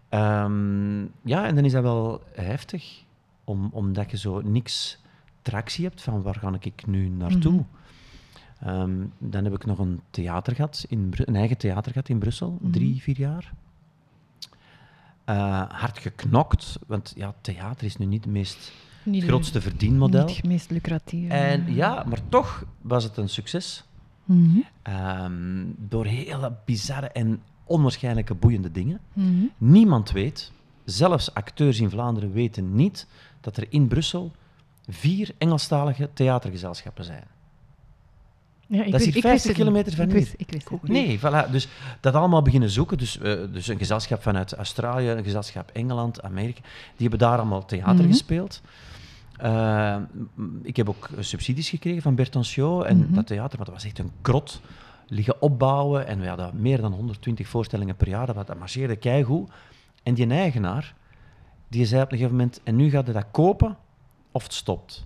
Ehm, ja, en dan is dat wel heftig. Om, omdat je zo niks tractie hebt van waar ga ik nu naartoe. Ehm, dan heb ik nog een theater gehad, in Bru- een eigen theater gehad in Brussel, Mhm. drie, vier jaar. Eh, hard geknokt, want ja, theater is nu niet het meest Niet grootste verdienmodel. Niet het meest lucratieve. En ja, maar toch was het een succes. Mhm. Ehm, door hele bizarre en onwaarschijnlijke boeiende dingen. Mhm. Niemand weet, zelfs acteurs in Vlaanderen weten niet, dat er in Brussel vier Engelstalige theatergezelschappen zijn. Ja, ik Dat is hier ik wist 50 het kilometer van ik hier. wist, ik wist het niet. Nee, voilà. Dus dat allemaal beginnen zoeken. Dus, eh, dus een gezelschap vanuit Australië, een gezelschap Engeland, Amerika, die hebben daar allemaal theater Mhm. gespeeld. Eh, m- ik heb ook subsidies gekregen van Bertoncio en Mhm. dat theater, maar dat was echt een krot. Liggen opbouwen en we hadden meer dan 120 voorstellingen per jaar. Dat marcheerde keigoed. En die eigenaar, die zei op een gegeven moment, en nu gaat hij dat kopen of het stopt.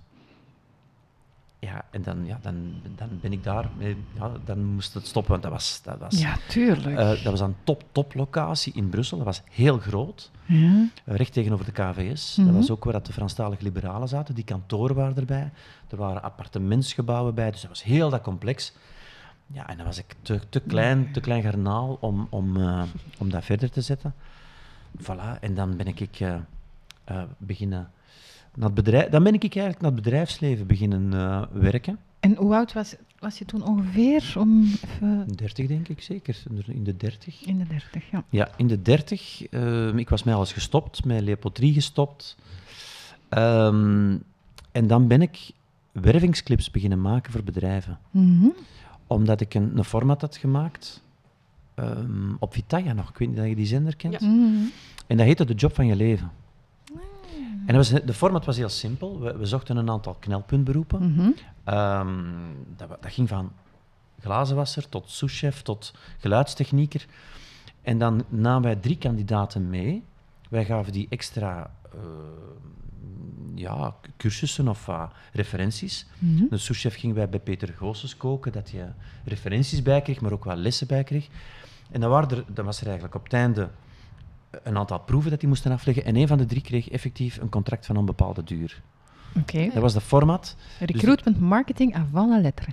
Ja, en dan, ja, dan, dan ben ik daar. eh, Ja, dan moest het stoppen, want dat was, dat was, Ja, tuurlijk. eh, dat was een top-top locatie in Brussel. Dat was heel groot. ja. Eh, recht tegenover de KVS. Mhm. Dat was ook waar dat de Franstalige liberalen zaten. Die kantoren waren erbij. Er waren appartementsgebouwen bij. Dus dat was heel dat complex. Ja, en dan was ik te, te klein, te klein garnaal om, om, om dat verder te zetten. Voilà, en dan ben ik eh, beginnen... Naar bedrijf, dan ben ik eigenlijk naar het bedrijfsleven beginnen eh, werken. En hoe oud was, was je toen ongeveer? Om even 30 denk ik zeker, in de 30. in de dertig, ja. Ja, in de 30. ehm, ik was mij alles gestopt, met Leopold 3 gestopt. Ehm, En dan ben ik wervingsclips beginnen maken voor bedrijven. Mhm. Omdat ik een, een format had gemaakt ehm, op Vitaya nog. Ik weet niet of je die zender kent. Ja. Mhm. En dat heette De Job van je leven. En was, de format was heel simpel. We, we zochten een aantal knelpuntberoepen. Mhm. Ehm, dat, dat ging van glazenwasser tot souschef tot geluidstechnieker. En dan namen wij drie kandidaten mee. Wij gaven die extra eh, ja, cursussen of ah, referenties. Mhm. De souschef ging wij bij Peter Goossens koken, dat je referenties bij kreeg, maar ook wel lessen bij kreeg. En dan, waren er, dan was er eigenlijk op het einde een aantal proeven dat die moesten afleggen. En een van de drie kreeg effectief een contract van onbepaalde duur. Oké. Dat was de format. Recruitment marketing avant la lettre.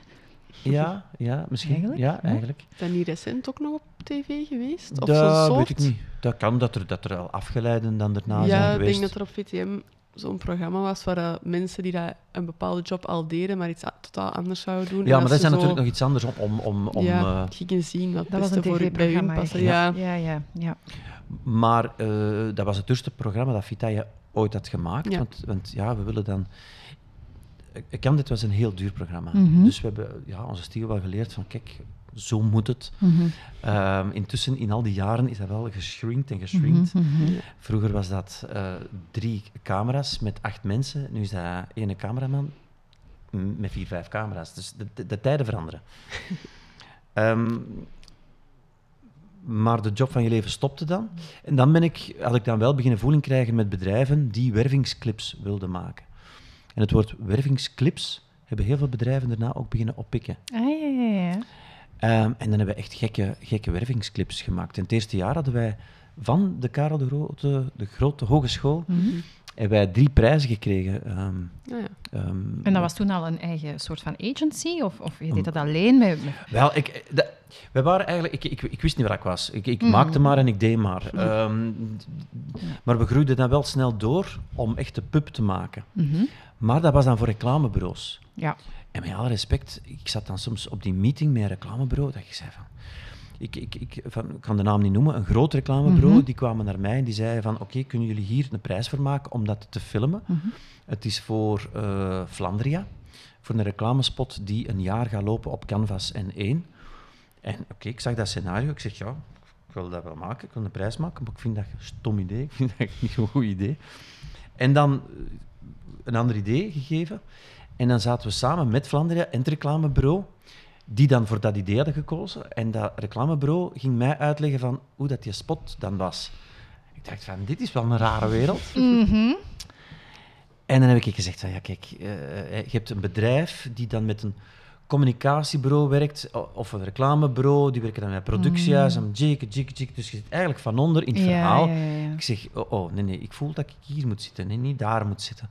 Ja, ja misschien. Eigenlijk, Ja, ja. eigenlijk. Is dat niet recent ook nog op tv geweest? Of dat soort? weet ik niet. Dat kan dat er, dat er al afgeleiden dan daarna zijn ja, ik geweest. denk dat er op VTM zo'n programma was waar eh, mensen die dat een bepaalde job al deden, maar iets totaal anders zouden doen. Ja, maar dat is natuurlijk nog iets anders om... om, om, om ja, eh, gingen zien wat Dat was beste een voor bij hun passen. Ja. ja, ja. ja. Maar eh, dat was het eerste programma dat Vitaya ooit had gemaakt. Ja. Want, want ja, we willen dan... Ik kan dit was een heel duur programma. Mhm. Dus we hebben ja, onze stiel wel geleerd van, kijk, zo moet het. Mhm. Ehm, intussen, in al die jaren, is dat wel geschrinkt en geschrinkt. Mhm, mhm. Vroeger was dat eh, drie camera's met acht mensen. Nu is dat ene cameraman met vier, vijf camera's. Dus de, de, de tijden veranderen. Ehm, maar de job van je leven stopte dan. En dan ben ik, had ik dan wel beginnen voeling krijgen met bedrijven die wervingsclips wilden maken. En het woord wervingsclips hebben heel veel bedrijven daarna ook beginnen oppikken. Ah, ja, ja, ja. Ehm, en dan hebben we echt gekke, gekke wervingsclips gemaakt. In het eerste jaar hadden wij van de Karel de Grote, de Grote Hogeschool, hebben wij drie prijzen gekregen. ehm, Ja, ja. ehm, En dat was toen al een eigen soort van agency? Of, of je deed dat alleen? Met, met- Wel, ik, eh, dat- wij waren eigenlijk... Ik, ik, ik wist niet waar ik was. Ik, ik Mhm. maakte maar en ik deed maar. Ehm, maar we groeiden dan wel snel door om echt de pub te maken. Mhm. Maar dat was dan voor reclamebureaus. Ja. En met alle respect, ik zat dan soms op die meeting met een reclamebureau, dat ik zei van... Ik, ik, ik, van, ik kan de naam niet noemen, een groot reclamebureau, Mhm. die kwamen naar mij en die zeiden van, oké, kunnen jullie hier een prijs voor maken om dat te filmen? Mhm. Het is voor eh Flandria, voor een reclamespot die een jaar gaat lopen op Canvas en 1. En oké, ik zag dat scenario, ik zeg, ja, ik wil dat wel maken, ik wil een prijs maken, maar ik vind dat een stom idee, ik vind dat niet een goed idee. En dan eh, een ander idee gegeven. En dan zaten we samen met Flandria en het reclamebureau, die dan voor dat idee hadden gekozen. En dat reclamebureau ging mij uitleggen van hoe dat die spot dan was. Ik dacht van, dit is wel een rare wereld. Mhm. En dan heb ik gezegd van, ja kijk, eh, je hebt een bedrijf die dan met een communicatiebureau werkt, of een reclamebureau, die werken dan met productiehuis, en jikke, jikke, jikke. Dus je zit eigenlijk van onder in het Ja, verhaal. ja, ja, ja. Ik zeg, oh, oh, nee, nee, ik voel dat ik hier moet zitten, nee, niet daar moet zitten.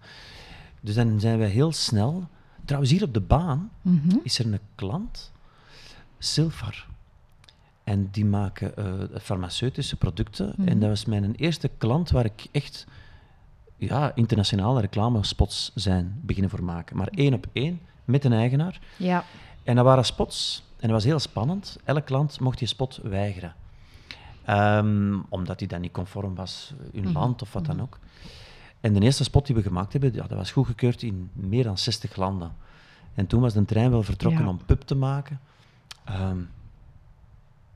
Dus dan zijn we heel snel... Trouwens, hier op de baan Mhm. is er een klant, Silfar. En die maken eh, farmaceutische producten. Mhm. En dat was mijn eerste klant waar ik echt ja, internationale reclamespots zijn beginnen voor maken. Maar één op één, met een eigenaar. Ja. En dat waren spots. En dat was heel spannend. Elke klant mocht die spot weigeren. Ehm, omdat die dan niet conform was in Mhm. land of wat dan ook. En de eerste spot die we gemaakt hebben, ja, dat was goedgekeurd in meer dan 60 landen. En toen was de trein wel vertrokken Ja. om pub te maken. Ehm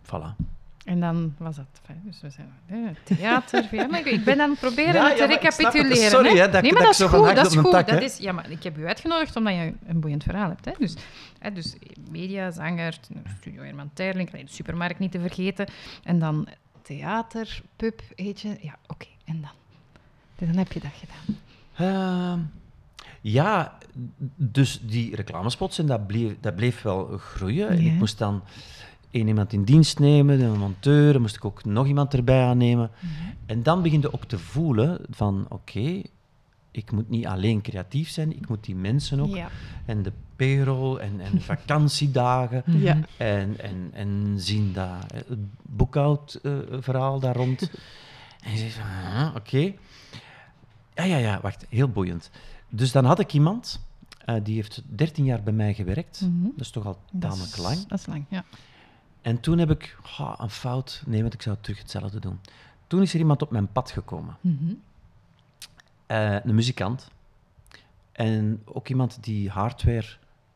voilà. En dan was dat. fijn. Dus we zijn eh, theater. ja, maar ik- ben aan het proberen Ja, te ja, het. recapituleren. Sorry, hè. hè, dat nee, maar ik dat is zo van goed. hak Dat op is goed. tak, dat is, ja, maar ik heb u uitgenodigd omdat je een boeiend verhaal hebt. Hè. Dus, hè, dus media, zanger, Studio Herman Terling, de supermarkt niet te vergeten. En dan theater, pub, eetje. Ja, oké. En dan? Dus dan heb je dat gedaan. Ehm, ja, dus die reclamespots, en dat bleef, dat bleef wel groeien. En ik moest dan één iemand in dienst nemen, een monteur, dan moest ik ook nog iemand erbij aannemen. En dan begin je ook te voelen van, oké, ik moet niet alleen creatief zijn, ik moet die mensen ook, Ja. en de payroll en, en vakantiedagen, Ja. en, en, en zien dat eh, het boekhoudverhaal daar rond. en je zegt van, ah, oké. Ja, ja, ja, wacht, heel boeiend. Dus dan had ik iemand, eh, die heeft 13 jaar bij mij gewerkt. Mhm. Dat is toch al Dat tamelijk is- lang. Dat is lang, ja. En toen heb ik een fout, nee, want ik zou terug hetzelfde doen. Toen is er iemand op mijn pad gekomen, Mhm. Eh, een muzikant. En ook iemand die hardware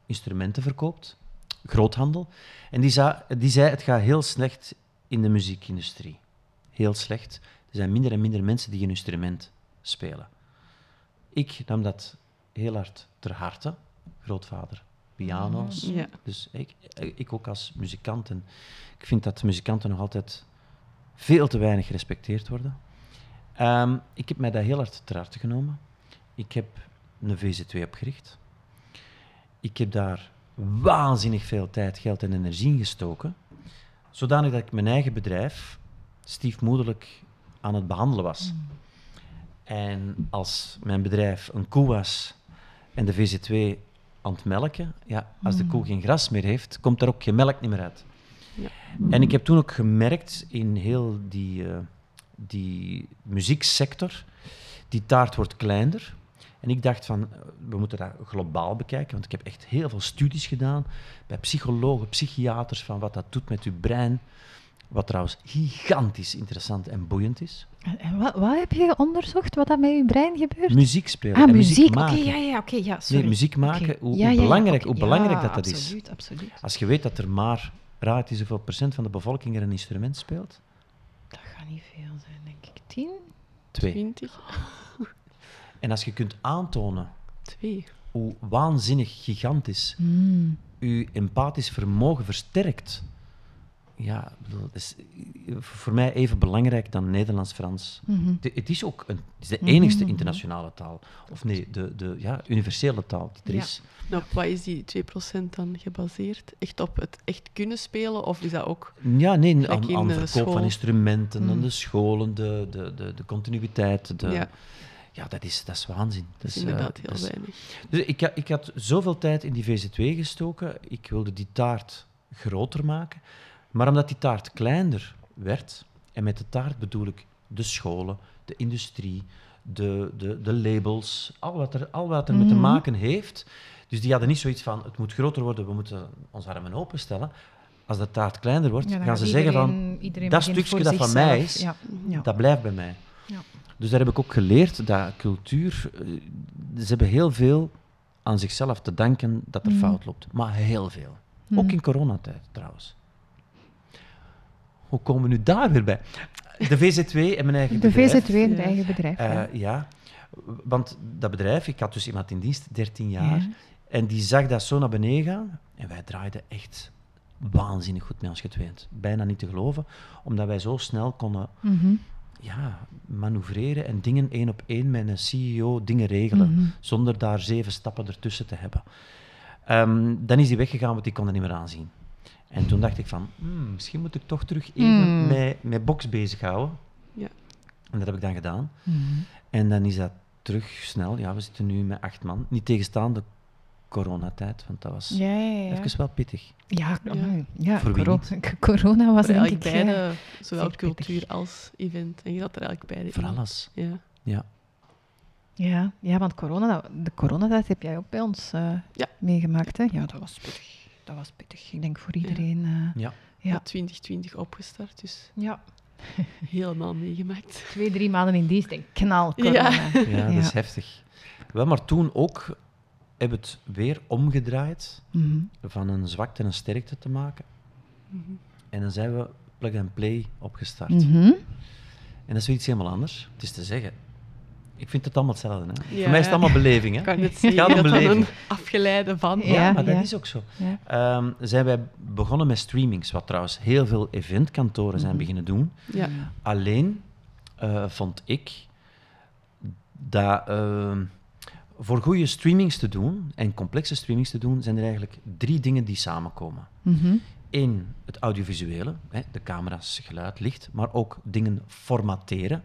instrumenten verkoopt, groothandel. En die, die zei, het gaat heel slecht in de muziekindustrie. Heel slecht. Er zijn minder en minder mensen die een instrument spelen. Ik nam dat heel hard ter harte. Grootvader, piano's. Ja. Dus ik, ik ook als muzikant. En ik vind dat muzikanten nog altijd veel te weinig gerespecteerd worden. Ehm, ik heb mij dat heel hard ter harte genomen. Ik heb een VZ2 opgericht. Ik heb daar waanzinnig veel tijd, geld en energie in gestoken. Zodanig dat ik mijn eigen bedrijf stiefmoederlijk aan het behandelen was. En als mijn bedrijf een koe was en de VZ2 aan het melken, ja, als de koe geen gras meer heeft, komt er ook geen melk niet meer uit. Ja. En ik heb toen ook gemerkt in heel die, eh, die muzieksector, die taart wordt kleiner. En ik dacht van, eh, we moeten dat globaal bekijken, want ik heb echt heel veel studies gedaan bij psychologen, psychiaters, van wat dat doet met uw brein. Wat trouwens gigantisch interessant en boeiend is. En, wat, wat heb je onderzocht, wat dat met je brein gebeurt? Muziek spelen ah, en muziek. muziek Oké, maken. ja, ja, oké, ja, sorry. Nee, muziek maken, hoe, Ja, hoe ja, ja, belangrijk, hoe belangrijk Ja, dat dat is. Absoluut, absoluut. Als je weet dat er maar, raad is hoeveel procent van de bevolking er een instrument speelt? Dat gaat niet veel zijn, denk ik. Tien? Twee. 20? En als je kunt aantonen Twee. hoe waanzinnig gigantisch Hmm. uw empathisch vermogen versterkt, ja, ik bedoel, dat is eh, voor mij even belangrijk dan Nederlands-Frans. Mhm. Het is ook een, het is de Mhm, enigste mhm. internationale taal. Of nee, de, de ja, universele taal die er Ja. is. Nou, op wat is die 2% dan gebaseerd? Echt op het echt kunnen spelen? Of is dat ook... Ja, nee, aan, aan de verkoop van school. instrumenten, aan de scholen, de, de, de, de continuïteit. De, ja. ja, dat, is, dat is waanzin. dat Dat is is, eh, inderdaad heel dat is- weinig. Dus ik, ik had zoveel tijd in die VZ2 gestoken. Ik wilde die taart groter maken. Maar omdat die taart kleiner werd, en met de taart bedoel ik de scholen, de industrie, de, de, de labels, al wat er, al wat er mee te Mhm. maken heeft. Dus die hadden niet zoiets van, het moet groter worden, we moeten ons armen openstellen. Als de taart kleiner wordt, Ja, gaan ze zeggen van, iedereen- dat stukje dat van mij is, Ja. Ja. dat blijft bij mij. Ja. Dus daar heb ik ook geleerd dat cultuur, eh, ze hebben heel veel aan zichzelf te danken dat er Mhm. fout loopt. Maar heel veel. Mhm. Ook in coronatijd trouwens. Hoe komen we nu daar weer bij? De VZ2 en mijn eigen De bedrijf. VZ2 in het Ja. eigen bedrijf. Eh, ja. ja, want dat bedrijf, ik had dus iemand in dienst, 13 jaar, Ja. en die zag dat zo naar beneden gaan. En wij draaiden echt waanzinnig goed met ons getweend. Bijna niet te geloven, omdat wij zo snel konden Mhm. ja, manoeuvreren en dingen één op één met een CEO dingen regelen, Mhm. zonder daar zeven stappen ertussen te hebben. Ehm, dan is hij weggegaan, want die kon er niet meer aanzien. En toen dacht ik van, hmm, misschien moet ik toch terug even Hmm. met, met box bezighouden. Ja. En dat heb ik dan gedaan. Mhm. En dan is dat terug snel. Ja, we zitten nu met acht man. Niet tegenstaande coronatijd, want dat was Ja, ja, ja. even wel pittig. Ja, Ja. Voor wie coro- corona was ik... eigenlijk beide, zowel cultuur als event. En je had er eigenlijk beide Voor in. alles. Ja. Ja. Ja, ja, want corona, de coronatijd heb jij ook bij ons eh, Ja. meegemaakt, hè? Ja, dat was pittig. Dat was pittig. Ik denk voor iedereen. eh, Ja. Ja. Ja. 2020 opgestart, dus ja, helemaal meegemaakt. twee, drie maanden in dienst en knal Ja. corona. Ja, dat is heftig. Wel, maar toen ook hebben we het weer omgedraaid Mhm. van een zwakte een sterkte te maken. Mhm. En dan zijn we plug and play opgestart. Mhm. En dat is zoiets helemaal anders. Het is te zeggen, ik vind het allemaal hetzelfde. Hè? Ja. Voor mij is het allemaal beleving. Hè? Ik kan het Het zeggen, gaat om beleving. afgeleide van. Ja. Ja, maar dat is ook zo. Ja. Ehm, zijn wij begonnen met streamings, wat trouwens heel veel eventkantoren zijn Mhm. beginnen doen. Ja. Alleen eh, vond ik dat ehm, voor goede streamings te doen en complexe streamings te doen, zijn er eigenlijk drie dingen die samenkomen. Mhm. Eén, het audiovisuele, hè, de camera's, geluid, licht, maar ook dingen formateren.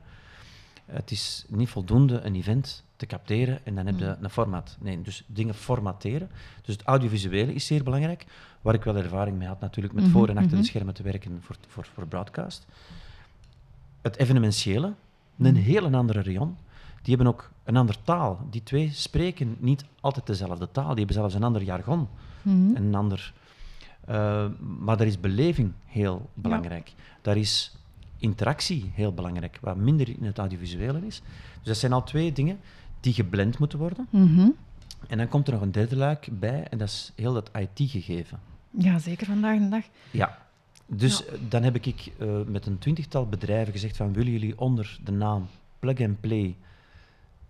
Het is niet voldoende een event te capteren en dan heb je een format. Nee, dus dingen formateren. Dus het audiovisuele is zeer belangrijk, waar ik wel ervaring mee had natuurlijk met Mhm, voor en achter mhm. de schermen te werken voor, voor, voor broadcast. Het evenementiële, een heel andere rayon. Die hebben ook een andere taal. Die twee spreken niet altijd dezelfde taal. Die hebben zelfs een ander jargon. Mhm. En een ander... eh, maar daar is beleving heel belangrijk. Daar is interactie heel belangrijk, wat minder in het audiovisuele is. Dus dat zijn al twee dingen die geblend moeten worden. Mhm. En dan komt er nog een derde luik bij, en dat is heel dat IT-gegeven. Ja, zeker vandaag de dag. Ja. Dus Ja. dan heb ik eh, met een twintigtal bedrijven gezegd van willen jullie onder de naam Plug and Play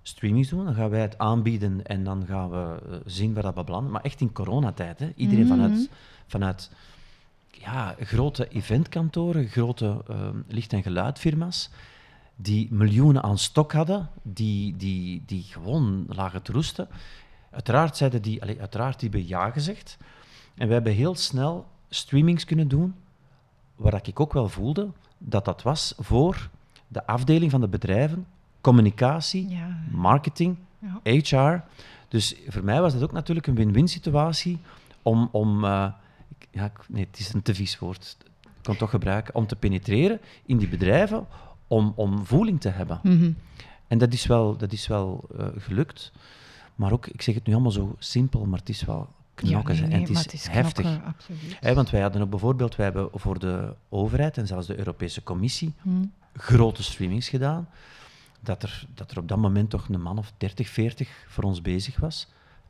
streamings doen? Dan gaan wij het aanbieden en dan gaan we eh, zien waar dat we belanden. Maar echt in coronatijd, hè? Iedereen Mhm. vanuit, vanuit ja, grote eventkantoren, grote eh, licht- en geluidfirma's, die miljoenen aan stok hadden, die, die, die gewoon lagen te roesten. Uiteraard zeiden die, allee, uiteraard die hebben ja gezegd. En we hebben heel snel streamings kunnen doen, waar ik ook wel voelde dat dat was voor de afdeling van de bedrijven, communicatie, Ja. marketing, Ja. HR. Dus voor mij was dat ook natuurlijk een win-win situatie om, om eh, ja, nee, het is een te vies woord, ik kan het toch gebruiken, om te penetreren in die bedrijven, om, om voeling te hebben. Mhm. En dat is wel, dat is wel eh, gelukt. Maar ook, ik zeg het nu allemaal zo simpel, maar het is wel knokken. Ja, hè. nee, en het is, het is heftig. knokken, want wij hadden ook bijvoorbeeld, wij hebben voor de overheid en zelfs de Europese Commissie Mhm. grote streamings gedaan. Dat er, dat er op dat moment toch een man of 30, 40 voor ons bezig was.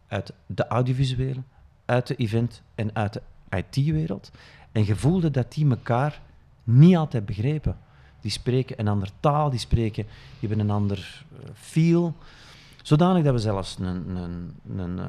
Uit de audiovisuele, uit de event en uit de IT-wereld. En je voelde dat die elkaar niet altijd begrepen. Die spreken een andere taal, die, spreken, die hebben een ander eh, feel. Zodanig dat we zelfs een, een, een, eh,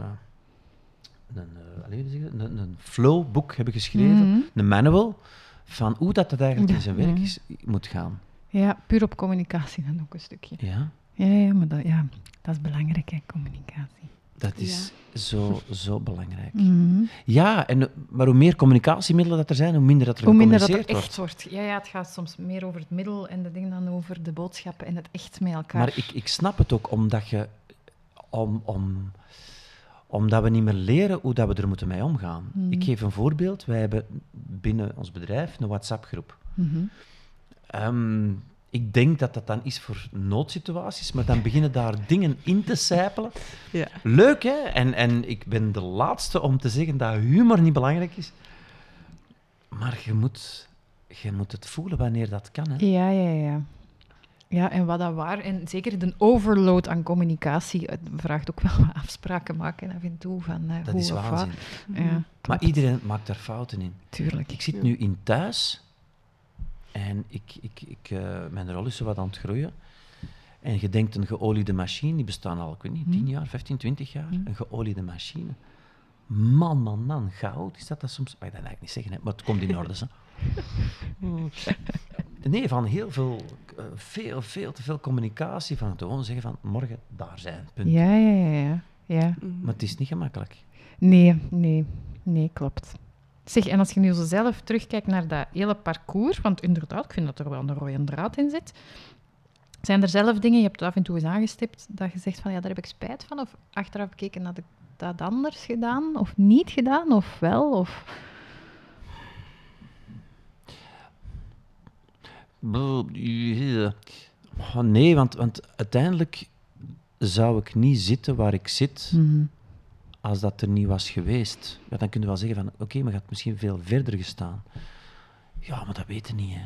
een, eh, een, een flowboek hebben geschreven, Mhm. een manual, van hoe dat, dat eigenlijk in zijn werk Mhm. is, moet gaan. Ja, puur op communicatie dan ook een stukje. Ja, Ja, ja maar dat, ja, dat is belangrijk, hè, communicatie. Dat is zo, zo belangrijk. Mhm. Ja, en, maar hoe meer communicatiemiddelen dat er zijn, hoe minder dat er Hoe minder dat er wordt. echt wordt. Ja, ja, het gaat soms meer over het middel en de dingen dan over de boodschappen en het echt met elkaar. Maar ik, ik snap het ook, omdat, je, om, om, omdat we niet meer leren hoe dat we er moeten mee omgaan. Mhm. Ik geef een voorbeeld. Wij hebben binnen ons bedrijf een WhatsApp-groep. Mhm. Ehm, ik denk dat dat dan is voor noodsituaties, maar dan beginnen daar dingen in te sijpelen. Ja. Leuk, hè? En, en ik ben de laatste om te zeggen dat humor niet belangrijk is. Maar je moet, je moet het voelen wanneer dat kan. Hè? Ja, ja, ja. Ja, en wat dat waar. En zeker de overload aan communicatie het vraagt ook wel afspraken maken af en toe van eh, Dat hoe is of waanzin. wat. Ja, Maar klopt. iedereen maakt daar fouten in. Tuurlijk. Ik zit Ja. nu in thuis en ik, ik, ik, eh, mijn rol is zo wat aan het groeien. En je denkt een geoliede machine, die bestaan al, ik weet niet, 10 Hm. jaar, 15, 20 jaar. Hm. Een geoliede machine. Man, man, man, goud is dat dat soms. Maar dat eigenlijk niet zeggen, hè, maar het komt in orde. Hè. Nee, van heel veel, eh, veel, veel te veel communicatie. Van het gewoon zeggen van morgen daar zijn. Punt. Ja, ja, ja, ja. ja. Maar het is niet gemakkelijk. Nee, nee, nee, klopt. Zeg, en als je nu zo zelf terugkijkt naar dat hele parcours, want inderdaad, ik vind dat er wel een rode draad in zit. Zijn er zelf dingen, je hebt het af en toe eens aangestipt, dat je zegt van ja, daar heb ik spijt van? Of achteraf gekeken, had ik dat anders gedaan? Of niet gedaan? Of wel? Of... Oh, Nee, want, want uiteindelijk zou ik niet zitten waar ik zit Mhm. Als dat er niet was geweest. Ja, dan kun je wel zeggen van oké, maar je had misschien veel verder gestaan. Ja, maar dat weten niet. Hè.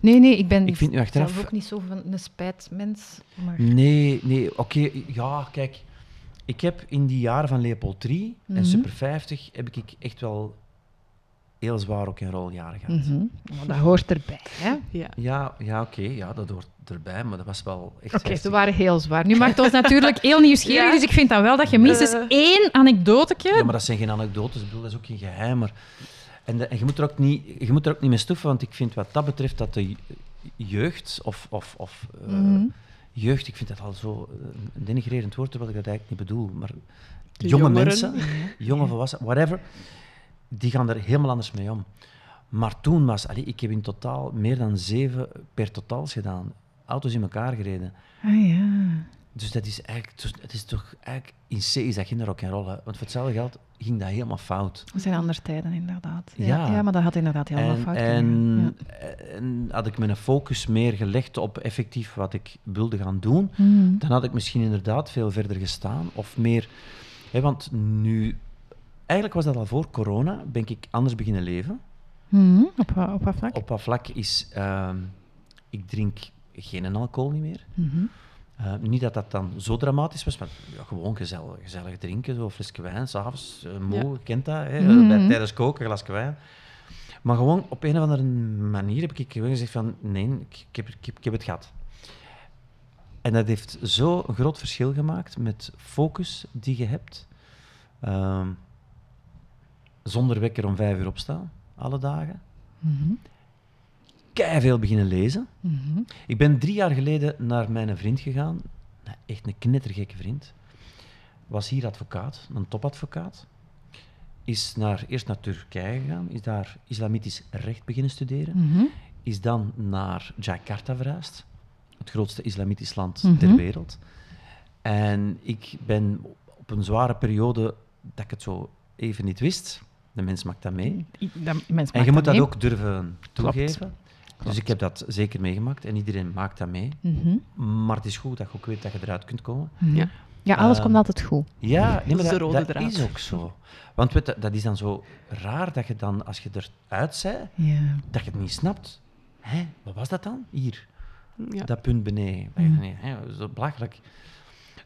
Nee, nee, ik ben Ik vind achteraf- zelf ook niet zo van een spijtmens. Maar... Nee, nee, oké, ja, kijk. Ik heb in die jaren van Leopold III Mhm. en Super 50 heb ik echt wel heel zwaar ook een roljaren gehad. Mhm. Maar dat hoort erbij, hè? Ja. Ja, ja oké, ja, dat hoort erbij, maar dat was wel echt Oké, ze waren heel zwaar. Nu maakt ons natuurlijk heel nieuwsgierig, Ja. dus ik vind dan wel dat je minstens Eh. één anekdotetje... Ja, maar dat zijn geen anekdotes, ik bedoel, dat is ook geen geheim. Maar... En, de- en je, moet er ook niet, je moet er ook niet mee stoeven, want ik vind wat dat betreft dat de je- jeugd, of, of, of eh, Mhm. jeugd, ik vind dat al zo eh, een denigrerend woord, terwijl ik dat eigenlijk niet bedoel, maar De jonge jongeren. mensen, jonge volwassenen, whatever, die gaan er helemaal anders mee om. Maar toen was, allee, ik heb in totaal meer dan zeven per totaals gedaan, auto's in elkaar gereden. Ah ja. Dus dat is eigenlijk, dus het is toch eigenlijk in C is dat geen rock and roll, hè. want voor hetzelfde geld ging dat helemaal fout. Dat zijn andere tijden, inderdaad. Ja, Ja. ja maar dat had inderdaad helemaal En, fout en, kunnen en had ik mijn focus meer gelegd op effectief wat ik wilde gaan doen. Mhm. dan had ik misschien inderdaad veel verder gestaan. Of meer, hè, want nu, eigenlijk was dat al voor corona, ben ik anders beginnen leven. Mhm. Op, op wat vlak? Op wat vlak is, ehm, ik drink geen alcohol niet meer. Mhm. Eh, niet dat dat dan zo dramatisch was, maar ja, gewoon gezellig, gezellig drinken, zo een flesje wijn, s'avonds, uh, moe, Ja. kent dat, hè, Mhm. bij, tijdens koken, een glasje wijn. Maar gewoon op een of andere manier heb ik gezegd van, nee, ik, ik heb, ik, heb, ik heb het gehad. En dat heeft zo een groot verschil gemaakt met focus die je hebt. Ehm, zonder wekker om vijf uur opstaan, alle dagen. Mhm. veel beginnen lezen. Mhm. Ik ben drie jaar geleden naar mijn vriend gegaan. Nou, Echt een knettergekke vriend. Was hier advocaat, een topadvocaat. Is naar, eerst naar Turkije gegaan, is daar islamitisch recht beginnen studeren. Mhm. Is dan naar Jakarta verhuisd, het grootste islamitisch land Mhm. ter wereld. En ik ben op een zware periode dat ik het zo even niet wist. De mens maakt dat mee. En je moet dat ook durven Klopt. toegeven. Dus ik heb dat zeker meegemaakt en iedereen maakt dat mee. Mhm. Maar het is goed dat je ook weet dat je eruit kunt komen. Mhm. Ja. Ja, alles Ehm, komt altijd goed. Ja, nee, Dat maar dat, rode dat draad. is ook zo. Want weet dat is dan zo raar dat je dan, als je eruit zei, Ja. dat je het niet snapt. Hé, wat was dat dan? Hier, Ja. dat punt beneden. Mm. Nee, hè, dat is zo belachelijk.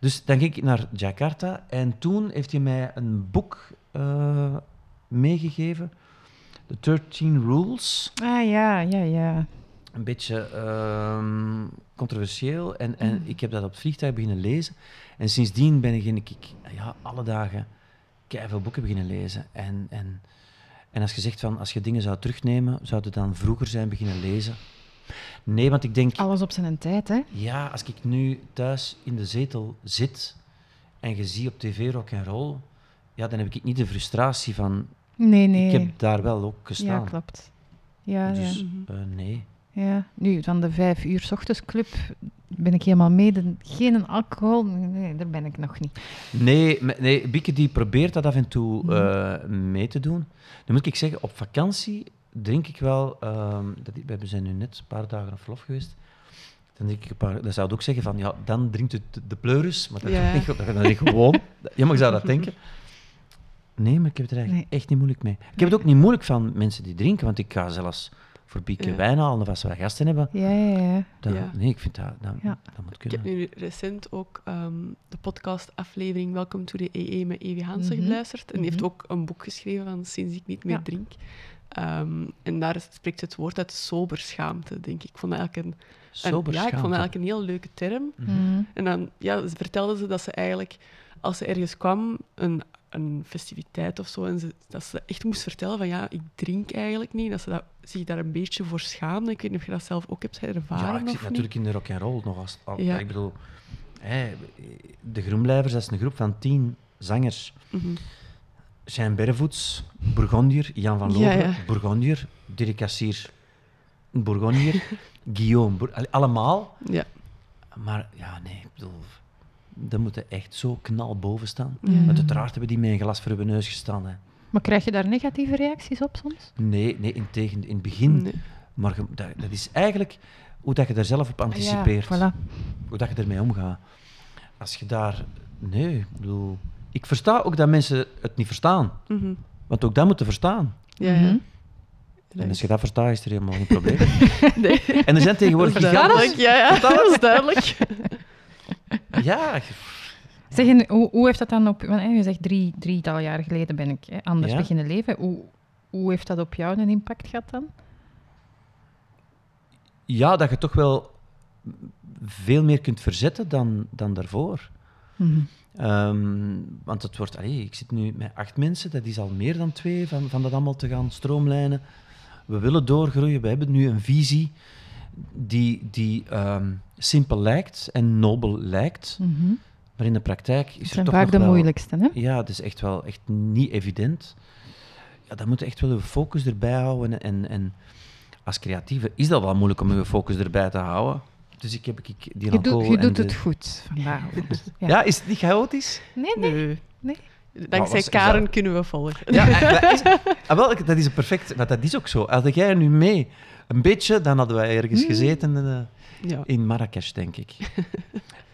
Dus dan ging ik naar Jakarta en toen heeft hij mij een boek eh, meegegeven. The 13 Rules. Ah ja, ja, ja. een beetje ehm, controversieel. En, en Mm. ik heb dat op het vliegtuig beginnen lezen. En sindsdien ben ik, ik ja, alle dagen veel boeken beginnen lezen. En, en, en als je zegt van, als je dingen zou terugnemen, zou het dan vroeger zijn beginnen lezen? Nee, want ik denk, Alles op zijn tijd, hè? ja, als ik nu thuis in de zetel zit en je ziet op tv rock en roll, ja, dan heb ik niet de frustratie van, Nee, nee. ik heb daar wel ook Ja, gestaan. klopt. Ja, dus ja. Eh, nee. ja. Nu, van de vijf uur 's ochtends club ben ik helemaal mee. De- Geen alcohol, nee, daar ben ik nog niet. Nee, nee, Bieke die probeert dat af en toe Mhm. eh, mee te doen. Dan moet ik zeggen, op vakantie drink ik wel... ehm, dat, we zijn nu net een paar dagen op verlof geweest. Dan, denk ik een paar, dan zou ook zeggen van, ja, dan drinkt het de- de. Maar dat Ja. denk ik, dat gewoon. Ja, maar ik zou dat denken. Nee, maar ik heb het er eigenlijk Nee. echt niet moeilijk mee. Ik heb het ook niet moeilijk van mensen die drinken, want ik ga zelfs voor Bieke Ja. wijn halen of als wij gasten hebben. Ja, ja, ja. Dat, Ja. Nee, ik vind dat, dat, Ja. dat moet Ik kunnen. heb nu recent ook ehm, de podcast-aflevering Welcome to the EE met Evi Hansen Mhm. geluisterd. En die heeft Mhm. ook een boek geschreven van Sinds ik niet meer Ja. drink. Ehm, en daar spreekt het woord uit soberschaamte, denk ik. Ik vond eigenlijk een, een, Sober ja, ik vond eigenlijk een heel leuke term. Mhm. En dan ja, ze vertelde ze dat ze eigenlijk, als ze ergens kwam, een, een festiviteit of zo, en ze, dat ze echt moest vertellen van ja, ik drink eigenlijk niet. Dat ze dat, zich daar een beetje voor schaamde. Ik weet niet of je dat zelf ook hebt ervaren. Ja, ik zit natuurlijk in de rock and roll nog als. al- Ja. Ik bedoel, de Groenblijvers, dat is een groep van tien zangers. Mhm. Zijn Berrevoets, Bourgondier, Jan van Ja, Loveren, ja. Bourgondier, Dirk Cassier, Bourgondier, Guillaume, Bour- allemaal. Ja. Maar ja, nee, ik bedoel, daar moeten echt zo knal boven staan. Ja. Want uiteraard hebben die met een glas voor hun neus gestaan. Hè. Maar krijg je daar negatieve reacties op soms? Nee, nee, in, tegen, in het begin. Nee. Maar dat, dat is eigenlijk hoe dat je daar zelf op anticipeert. Ja, voilà. hoe dat je ermee omgaat. Als je daar... Nee, ik bedoel... Ik versta ook dat mensen het niet verstaan. Mhm. Want ook dat moeten verstaan. Ja, ja. Mhm. En als je dat verstaat, is er helemaal geen probleem. Nee. en er zijn tegenwoordig Dat is gigantisch... duidelijk. Ja, ja, dat is duidelijk. Ja, Zeg, en hoe, hoe heeft dat dan op... Want, je zegt drie, drietal jaar geleden ben ik hè, anders Ja. beginnen leven. Hoe, hoe heeft dat op jou een impact gehad dan? ja, dat je toch wel veel meer kunt verzetten dan, dan daarvoor. Mhm. Ehm, want het wordt, allee, ik zit nu met acht mensen, dat is al meer dan twee, van, van dat allemaal te gaan stroomlijnen. We willen doorgroeien, we hebben nu een visie die, die ehm, simpel lijkt en nobel lijkt, Mhm. maar in de praktijk is er zijn toch vaak nog de wel- moeilijkste, hè? Ja, het is echt wel echt niet evident. Ja, dan moet je echt wel je focus erbij houden. En, en als creatieve is dat wel moeilijk om je focus erbij te houden. Dus ik heb ik, die Je, doet- je en doet de- het goed vandaag. Ja. Ja. is het niet chaotisch? Nee, nee. Nee. Nee. Dankzij was- Karen dat- kunnen we volgen. Ja, dat is, ah, wel, dat is een perfect... Maar dat is ook zo. Had jij er nu mee een beetje, dan hadden wij ergens Mm. gezeten eh, Ja. in Marrakesh, denk ik.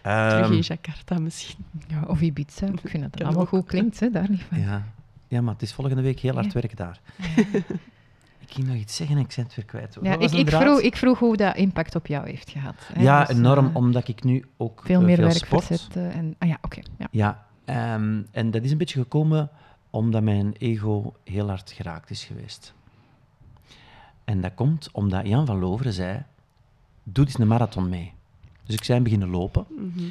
Terug Ehm, in Jakarta misschien. Ja, of Ibiza. Ik vind dat het allemaal ook. goed klinkt, hè? daar niet van. ja. ja, maar het is volgende week heel hard Ja. werk daar. Ik ging nog iets zeggen en ik ben het weer kwijt. Ja, ik, vroeg, ik vroeg hoe dat impact op jou heeft gehad. hè. Ja, Dus, enorm, eh, omdat ik nu ook Veel eh, meer veel werk sport. verzetten. En, ah ja, oké. ja. Ja, ehm, en dat is een beetje gekomen omdat mijn ego heel hard geraakt is geweest. En dat komt omdat Jan van Loveren zei, doe eens een marathon mee. Dus ik zijn beginnen lopen. Mhm.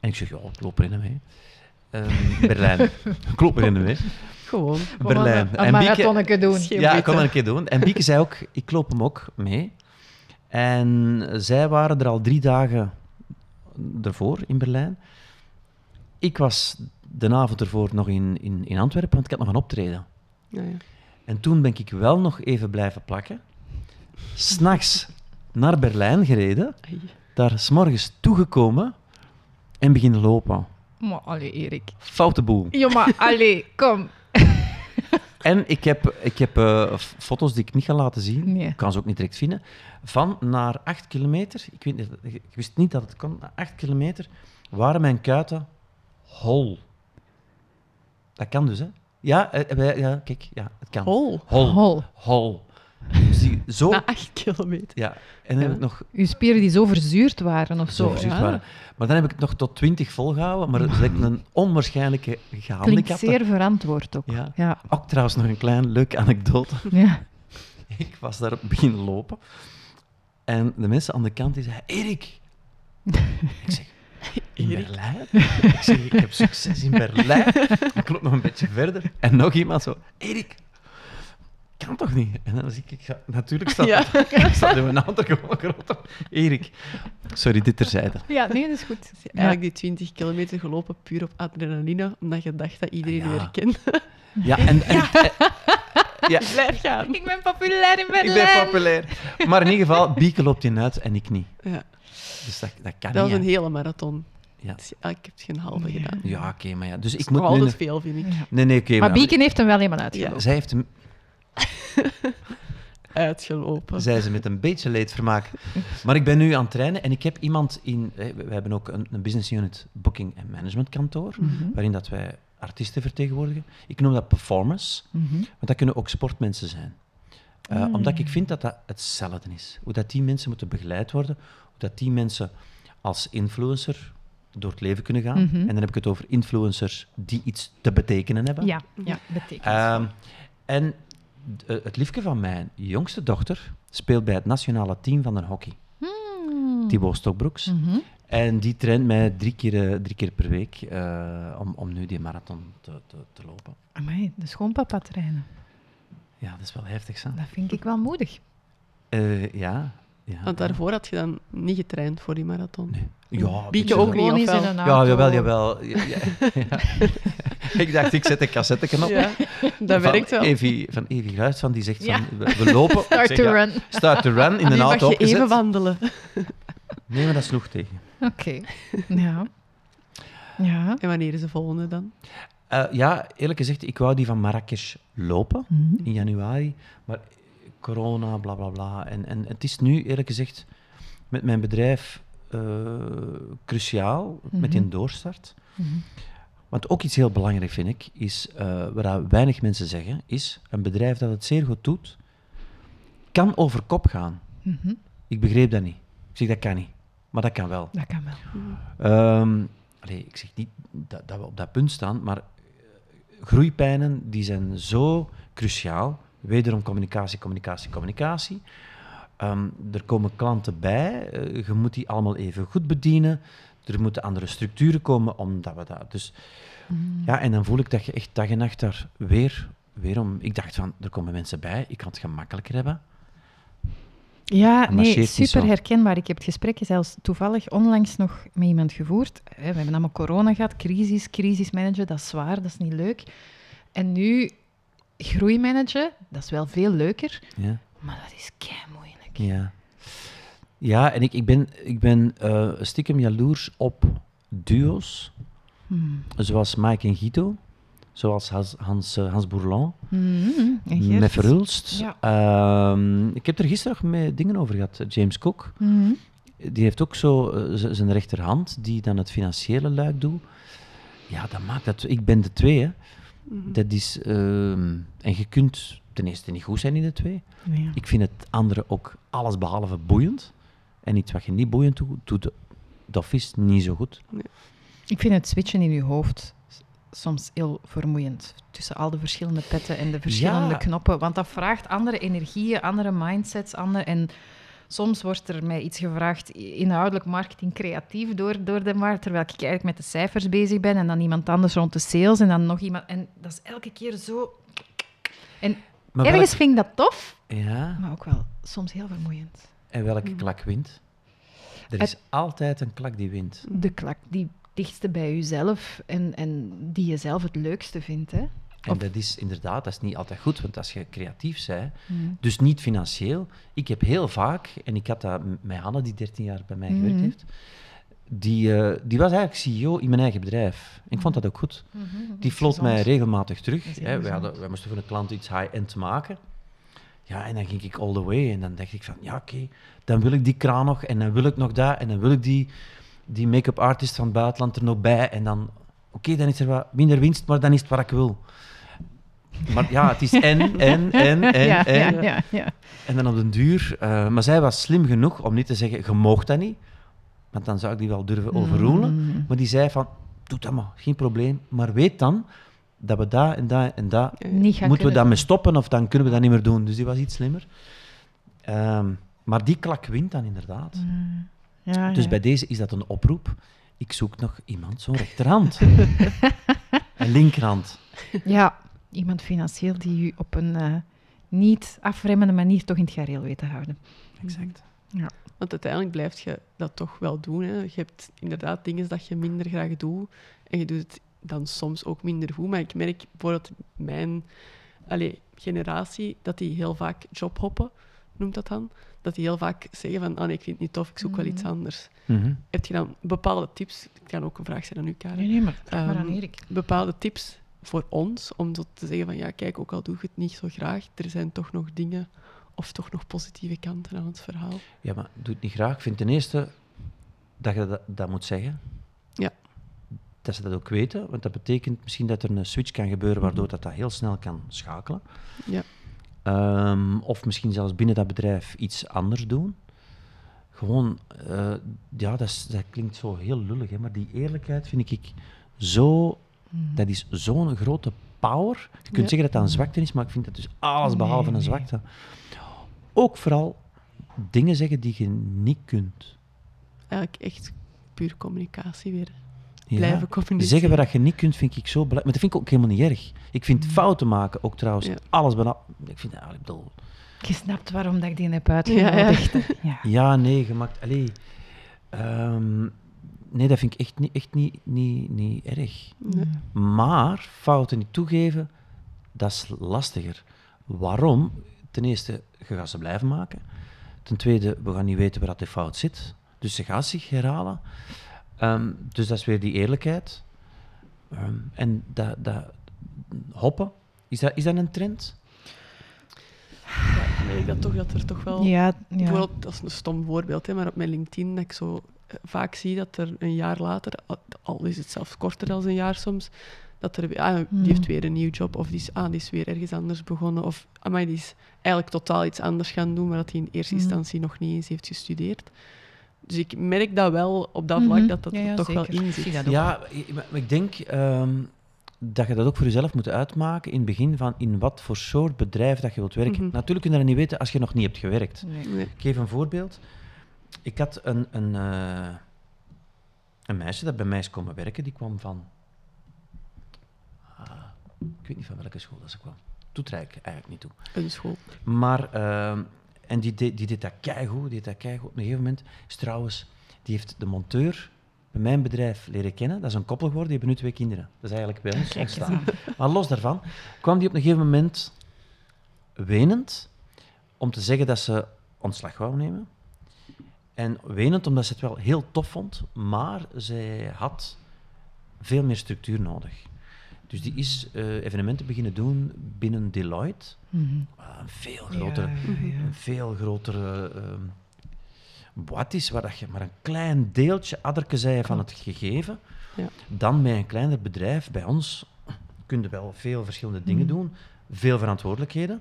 En ik zeg, ja, ik loop erin mee. Ehm, Berlijn. ik loop erin mee. Gewoon. Berlijn. Een, En een marathonneke doen. Ja, ik kon dat een keer doen. En Bieke zei ook, ik loop hem ook mee. En zij waren er al drie dagen ervoor in Berlijn. Ik was de avond ervoor nog in, in, in Antwerpen, want ik had nog een optreden. Ja, ja. En toen ben ik wel nog even blijven plakken. S'nachts naar Berlijn gereden, daar s'morgens toegekomen en beginnen lopen. Maar allee, Erik. Foute boel. Ja, maar allee, kom. En ik heb, ik heb eh, foto's die ik niet ga laten zien. Nee. Ik kan ze ook niet direct vinden. Van naar 8 kilometer. Ik, weet, niet- ik wist niet dat het kon. Na 8 kilometer waren mijn kuiten hol. Dat kan dus, hè? Ja, eh, ja kijk, ja, het kan. Hol. Hol. Hol. Hol. Dus die, zo. Na acht kilometer. Ja. En dan heb ik nog Uw spieren die zo verzuurd waren of zo zo. verzuurd ja. waren. Maar dan heb ik het nog tot 20 volgehouden. Maar dat is een onwaarschijnlijke Klinkt gehandicapte. zeer verantwoord ook. Ja. Ja. Ook trouwens nog een klein leuke anekdote. ja. Ik was daar beginnen lopen. En de mensen aan de kant die zeiden, Erik. Ik zeg, in Erik? Berlijn? Ik zeg, ik heb succes in Berlijn. Ik loop nog een beetje verder. En nog iemand zo, Erik. Kan toch niet? En dan zie ik, ik ga- natuurlijk staat, Ja. staat in mijn auto gewoon groot op. Erik. Sorry, dit terzijde. ja, nee, dat is goed. Dus eigenlijk die 20 kilometer gelopen puur op adrenaline, omdat je dacht dat iedereen Ja. je herkende. Ja, en, en, en- ja, Blijf gaan. Ik ben populair in ik Berlijn. ben populair. Maar in ieder geval, Bieke loopt in uit en ik niet. Ja. Dus dat, dat kan Dat was niet. een hele marathon. Ja. Dus ja, ik heb het geen halve Ja. gedaan. Ja, oké, maar ja. Dus Dat ik is nog moet nu... altijd veel, vind ik. Ja. Nee, nee, oké. Maar Beacon heeft hem wel helemaal Ja. uitgelopen. Zij heeft hem Uitgelopen. zei ze met een beetje leedvermaak. Maar ik ben nu aan het trainen en ik heb iemand in... hè, We hebben ook een, een business unit booking en management kantoor, Mhm. waarin dat wij artiesten vertegenwoordigen. Ik noem dat performers, Mhm. want dat kunnen ook sportmensen zijn. Eh, Mm. Omdat ik vind dat dat hetzelfde is. Hoe dat die mensen moeten begeleid worden, hoe dat die mensen als influencer door het leven kunnen gaan. Mhm. En dan heb ik het over influencers die iets te betekenen hebben. Ja, ja, betekent. Ehm, en het liefje van mijn jongste dochter speelt bij het nationale team van de hockey, Hmm. Thibaut Stokbroeks. Mhm. En die traint mij drie keer, eh, drie keer per week eh, om, om nu die marathon te, te, te lopen. Amai, de schoonpapa trainen. Ja, dat is wel heftig. Dat vind ik wel moedig. Eh, ja. ja. Want daarvoor had je dan niet getraind voor die marathon. Nee. Ja, Bieke ook niet, in een Ja, auto. jawel, jawel. Ja, ja, ja. ik dacht, ik zet een cassette op. Ja, dat van werkt wel. Evie, van Evie Gruis, van die zegt Ja. van, we, lopen. Start zeg, to ja, run. Start to run, in nu de mag auto je opgezet. even wandelen. Nee, maar dat sloeg tegen. Oké. Ja. Ja. En wanneer is de volgende dan? Eh, ja, eerlijk gezegd, ik wou die van Marrakesh lopen Mhm. in januari, maar corona, bla bla bla. En, en het is nu, eerlijk gezegd, met mijn bedrijf eh, cruciaal, met die Mhm. doorstart. Mhm. Want ook iets heel belangrijk vind ik, is, eh waar weinig mensen zeggen, is een bedrijf dat het zeer goed doet, kan over kop gaan. Mhm. Ik begreep dat niet. Ik zeg, dat kan niet. Maar dat kan wel. Dat kan wel. Allee, ik zeg niet dat, dat we op dat punt staan, maar eh, groeipijnen die zijn zo cruciaal. Wederom communicatie, communicatie, communicatie. Ehm, er komen klanten bij, eh, je moet die allemaal even goed bedienen. Er moeten andere structuren komen omdat we dat. Dus Mhm. ja, en dan voel ik dat je echt dag en nacht daar weer, weer om. Ik dacht van, er komen mensen bij, ik kan het gemakkelijker hebben. Ja, nee, super herkenbaar. Ik heb het gesprek zelfs toevallig onlangs nog met iemand gevoerd. Hè, We hebben allemaal corona gehad, crisis, crisismanagen, dat is zwaar, dat is niet leuk. En nu groeimanagen, dat is wel veel leuker, Ja. maar dat is kei moeilijk. Ja, ja en ik, ik ben, ik ben eh, stiekem jaloers op duo's, Hmm. zoals Mike en Guido, zoals Hans, Hans, eh, Hans Bourlon, Gert? met Verhulst. Ja. Ehm, ik heb er gisteren nog met dingen over gehad. James Cook, Mhm. die heeft ook zo eh, zijn rechterhand, die dan het financiële luik doet. Ja, dat maakt dat... Ik ben de twee, hè. Mhm. Dat is... ehm, en je kunt ten eerste niet goed zijn in de twee. Ja. Ik vind het andere ook alles behalve boeiend. En iets wat je niet boeiend doet, doet dat is niet zo goed. Ik vind het switchen in je hoofd soms heel vermoeiend. Tussen al de verschillende petten en de verschillende Ja. knoppen. Want dat vraagt andere energieën, andere mindsets. Andere, en soms wordt er mij iets gevraagd, inhoudelijk marketing creatief door, door de markt. Terwijl ik eigenlijk met de cijfers bezig ben. En dan iemand anders rond de sales. En dan nog iemand. En dat is elke keer zo. En Maar ergens welk- vind ik dat tof, ja, maar ook wel soms heel vermoeiend. en welke Mm. klak wint? Er Het- is altijd een klak die wint. De klak die dichtste bij jezelf en, en die je zelf het leukste vindt. Hè? En dat is inderdaad, dat is niet altijd goed, want als je creatief bent, Mm. dus niet financieel. Ik heb heel vaak, en ik had dat met Hanne, die 13 jaar bij mij gewerkt Mhm. heeft, die, eh, die was eigenlijk CEO in mijn eigen bedrijf. Ik vond dat ook goed. Die floot Gezond. mij regelmatig terug. Hè. Wij, hadden, wij moesten voor een klant iets high-end maken. Ja, en dan ging ik all the way. En dan dacht ik van, ja, oké, dan wil ik die kraan nog, en dan wil ik nog dat, en dan wil ik die, die make-up artist van het buitenland er nog bij. En dan, oké, dan is er wat minder winst, maar dan is het wat ik wil. Maar ja, het is en, en, en, en, ja, en. ja, ja, ja. En dan op den duur... eh, maar zij was slim genoeg om niet te zeggen, je moogt dat niet. Want dan zou ik die wel durven overroelen. Mm. Maar die zei van, doe dat maar, geen probleem. Maar weet dan dat we daar en daar en daar... Moeten we daarmee stoppen of dan kunnen we dat niet meer doen? Dus die was iets slimmer. Ehm, maar die klak wint dan inderdaad. Mm. Ja, Dus bij deze is dat een oproep. Ik zoek nog iemand zo'n rechterhand. een linkerhand. Ja, iemand financieel die u op een eh, niet afremmende manier toch in het gareel weet te houden. Exact. Want uiteindelijk blijf je dat toch wel doen. Hè. Je hebt inderdaad dingen dat je minder graag doet. En je doet het dan soms ook minder goed. Maar ik merk bijvoorbeeld mijn allee, generatie, dat die heel vaak jobhoppen, noemt dat dan. Dat die heel vaak zeggen van, ah nee, ik vind het niet tof, ik zoek wel iets Mhm. anders. Mhm. Heb je dan bepaalde tips? Het kan ook een vraag zijn aan u, Karen. Nee, nee, maar aan Ehm, Erik. Bepaalde tips voor ons, om zo te zeggen van, ja, kijk, ook al doe je het niet zo graag, er zijn toch nog dingen of toch nog positieve kanten aan het verhaal. Ja, maar doe het niet graag. Ik vind ten eerste dat je dat, dat moet zeggen. Ja. Dat ze dat ook weten, want dat betekent misschien dat er een switch kan gebeuren waardoor dat, dat heel snel kan schakelen. Ja. Ehm, of misschien zelfs binnen dat bedrijf iets anders doen. Gewoon, eh, ja, dat, is, dat klinkt zo heel lullig, hè, maar die eerlijkheid vind ik zo, Mm. dat is zo'n grote power. Je kunt zeggen dat dat een zwakte is, maar ik vind dat dus alles behalve Nee, een nee. zwakte. Ook vooral dingen zeggen die je niet kunt. Eigenlijk echt puur communicatie weer. Ja. Blijven communiceren. Zeggen wat je niet kunt, vind ik zo belangrijk. Maar dat vind ik ook helemaal niet erg. Ik vind fouten maken ook trouwens, Ja. alles bijna... Ik vind, ja, ik bedoel, Je snapt waarom dat ik die heb uitgenodigd. Ja, Ja, nee, gemaakt. Allee. Ehm, nee, dat vind ik echt niet, echt niet, niet, niet erg. Nee. Maar fouten niet toegeven, dat is lastiger. Waarom? Ten eerste, je gaat ze blijven maken. Ten tweede, we gaan niet weten waar dat de fout zit. Dus ze gaat zich herhalen. Ehm, dus dat is weer die eerlijkheid. Ehm, en dat, dat hoppen, is dat, is dat een trend? Ja, ik merk dat toch dat er toch wel... ja, ja. Bijvoorbeeld, dat is een stom voorbeeld, hè, maar op mijn LinkedIn dat ik zo eh, vaak zie dat er een jaar later, al- is het zelfs korter dan een jaar soms, dat er weer- ah, die Mhm. heeft weer een nieuw job of die is, ah, die is weer ergens anders begonnen of amai, die is eigenlijk totaal iets anders gaan doen, maar dat hij in eerste Mhm. instantie nog niet eens heeft gestudeerd. Dus ik merk dat wel op dat vlak Mhm. dat dat Ja, ja, toch wel in zit. Ja, ik- maar ik denk ehm, dat je dat ook voor jezelf moet uitmaken in het begin van in wat voor soort bedrijf dat je wilt werken. Mhm. Natuurlijk kun je dat niet weten als je nog niet hebt gewerkt. Nee. Nee. Ik geef een voorbeeld. Ik had een, een, eh, een meisje dat bij mij is komen werken, die kwam van... ah, ik weet niet van welke school dat ze kwam. Eigenlijk, eigenlijk niet toe. Een school. Maar, ehm, en die, deed- die deed dat keigoed, die deed dat keigoed. Op een gegeven moment is trouwens, die heeft de monteur bij mijn bedrijf leren kennen. Dat is een koppel geworden, die hebben nu twee kinderen. Dat is eigenlijk bij ons ontstaan. aan. Maar los daarvan kwam die op een gegeven moment wenend om te zeggen dat ze ontslag wou nemen. En wenend omdat ze het wel heel tof vond, maar zij had veel meer structuur nodig. Dus die is eh, evenementen beginnen doen binnen Deloitte. Mhm. Een veel grotere, Ja, ja, ja. een veel grotere ehm boîte is, waar dat je maar een klein deeltje adderke zei van het gegeven. Ja. Dan bij een kleiner bedrijf, bij ons, kun je wel veel verschillende dingen Mhm. doen. Veel verantwoordelijkheden.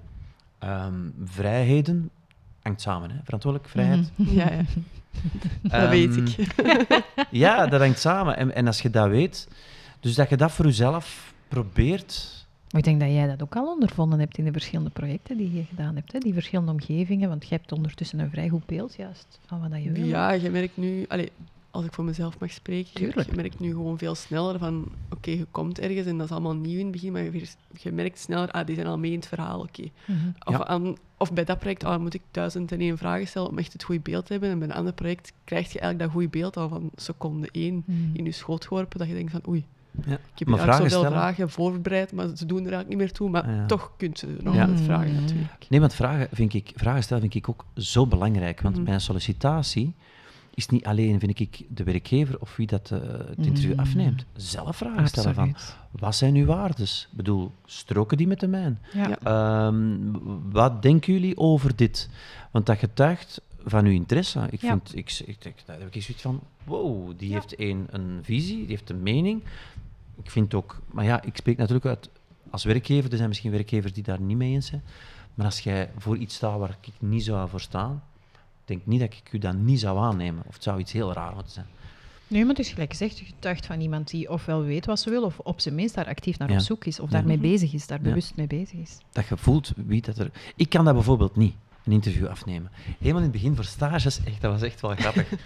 Ehm, vrijheden hangt samen, hè? verantwoordelijk, vrijheid. Mhm. Ja, ja. dat Ehm, weet ik. Ja, dat hangt samen. En, en als je dat weet, dus dat je dat voor jezelf probeert. Maar ik denk dat jij dat ook al ondervonden hebt in de verschillende projecten die je gedaan hebt. Hè? Die verschillende omgevingen, want je hebt ondertussen een vrij goed beeld juist van wat dat je wil. Ja, je merkt nu, allee, als ik voor mezelf mag spreken, Tuurlijk. je merkt nu gewoon veel sneller van, oké, je komt ergens en dat is allemaal nieuw in het begin, maar je, merkt sneller, ah, die zijn al mee in het verhaal, oké. Mhm. Of, Ja. of bij dat project ah, moet ik duizend en één vragen stellen om echt het goede beeld te hebben. En bij een ander project krijg je eigenlijk dat goede beeld al van seconde één Mhm. in je schoot geworpen, dat je denkt van, oei, Ja. ik heb Maar eigenlijk vragen zoveel stellen- vragen voorbereid, maar ze doen er eigenlijk niet meer toe. Maar Ah, ja. toch kunt ze nog Ja. altijd vragen, Mm. natuurlijk. Nee, want vragen, vind ik, vragen stellen vind ik ook zo belangrijk. Want Mhm. bij een sollicitatie is niet alleen, vind ik, de werkgever of wie dat eh, het interview Mhm. afneemt. Zelf vragen stellen van, wat zijn uw waardes? Ik bedoel, stroken die met de mijn? Ja. Ehm, wat denken jullie over dit? Want dat getuigt van uw interesse. Ik Ja. vind, ik, ik, ik, daar heb ik zoiets van, wow, die Ja. heeft een, een visie, die heeft een mening. Ik vind ook, maar ja, ik spreek natuurlijk uit als werkgever, er zijn misschien werkgevers die daar niet mee eens zijn. Maar als jij voor iets staat waar ik niet zou voor staan, denk niet dat ik u dat niet zou aannemen. Of het zou iets heel raar moeten zijn. Nee, maar het is gelijk gezegd, je getuigt van iemand die ofwel weet wat ze wil, of op zijn minst daar actief naar Ja. op zoek is, of daarmee bezig is, daar Ja. bewust mee bezig is. dat je voelt wie dat er... Ik kan dat bijvoorbeeld niet, een interview afnemen. Helemaal in het begin voor stages, echt, dat was echt wel grappig.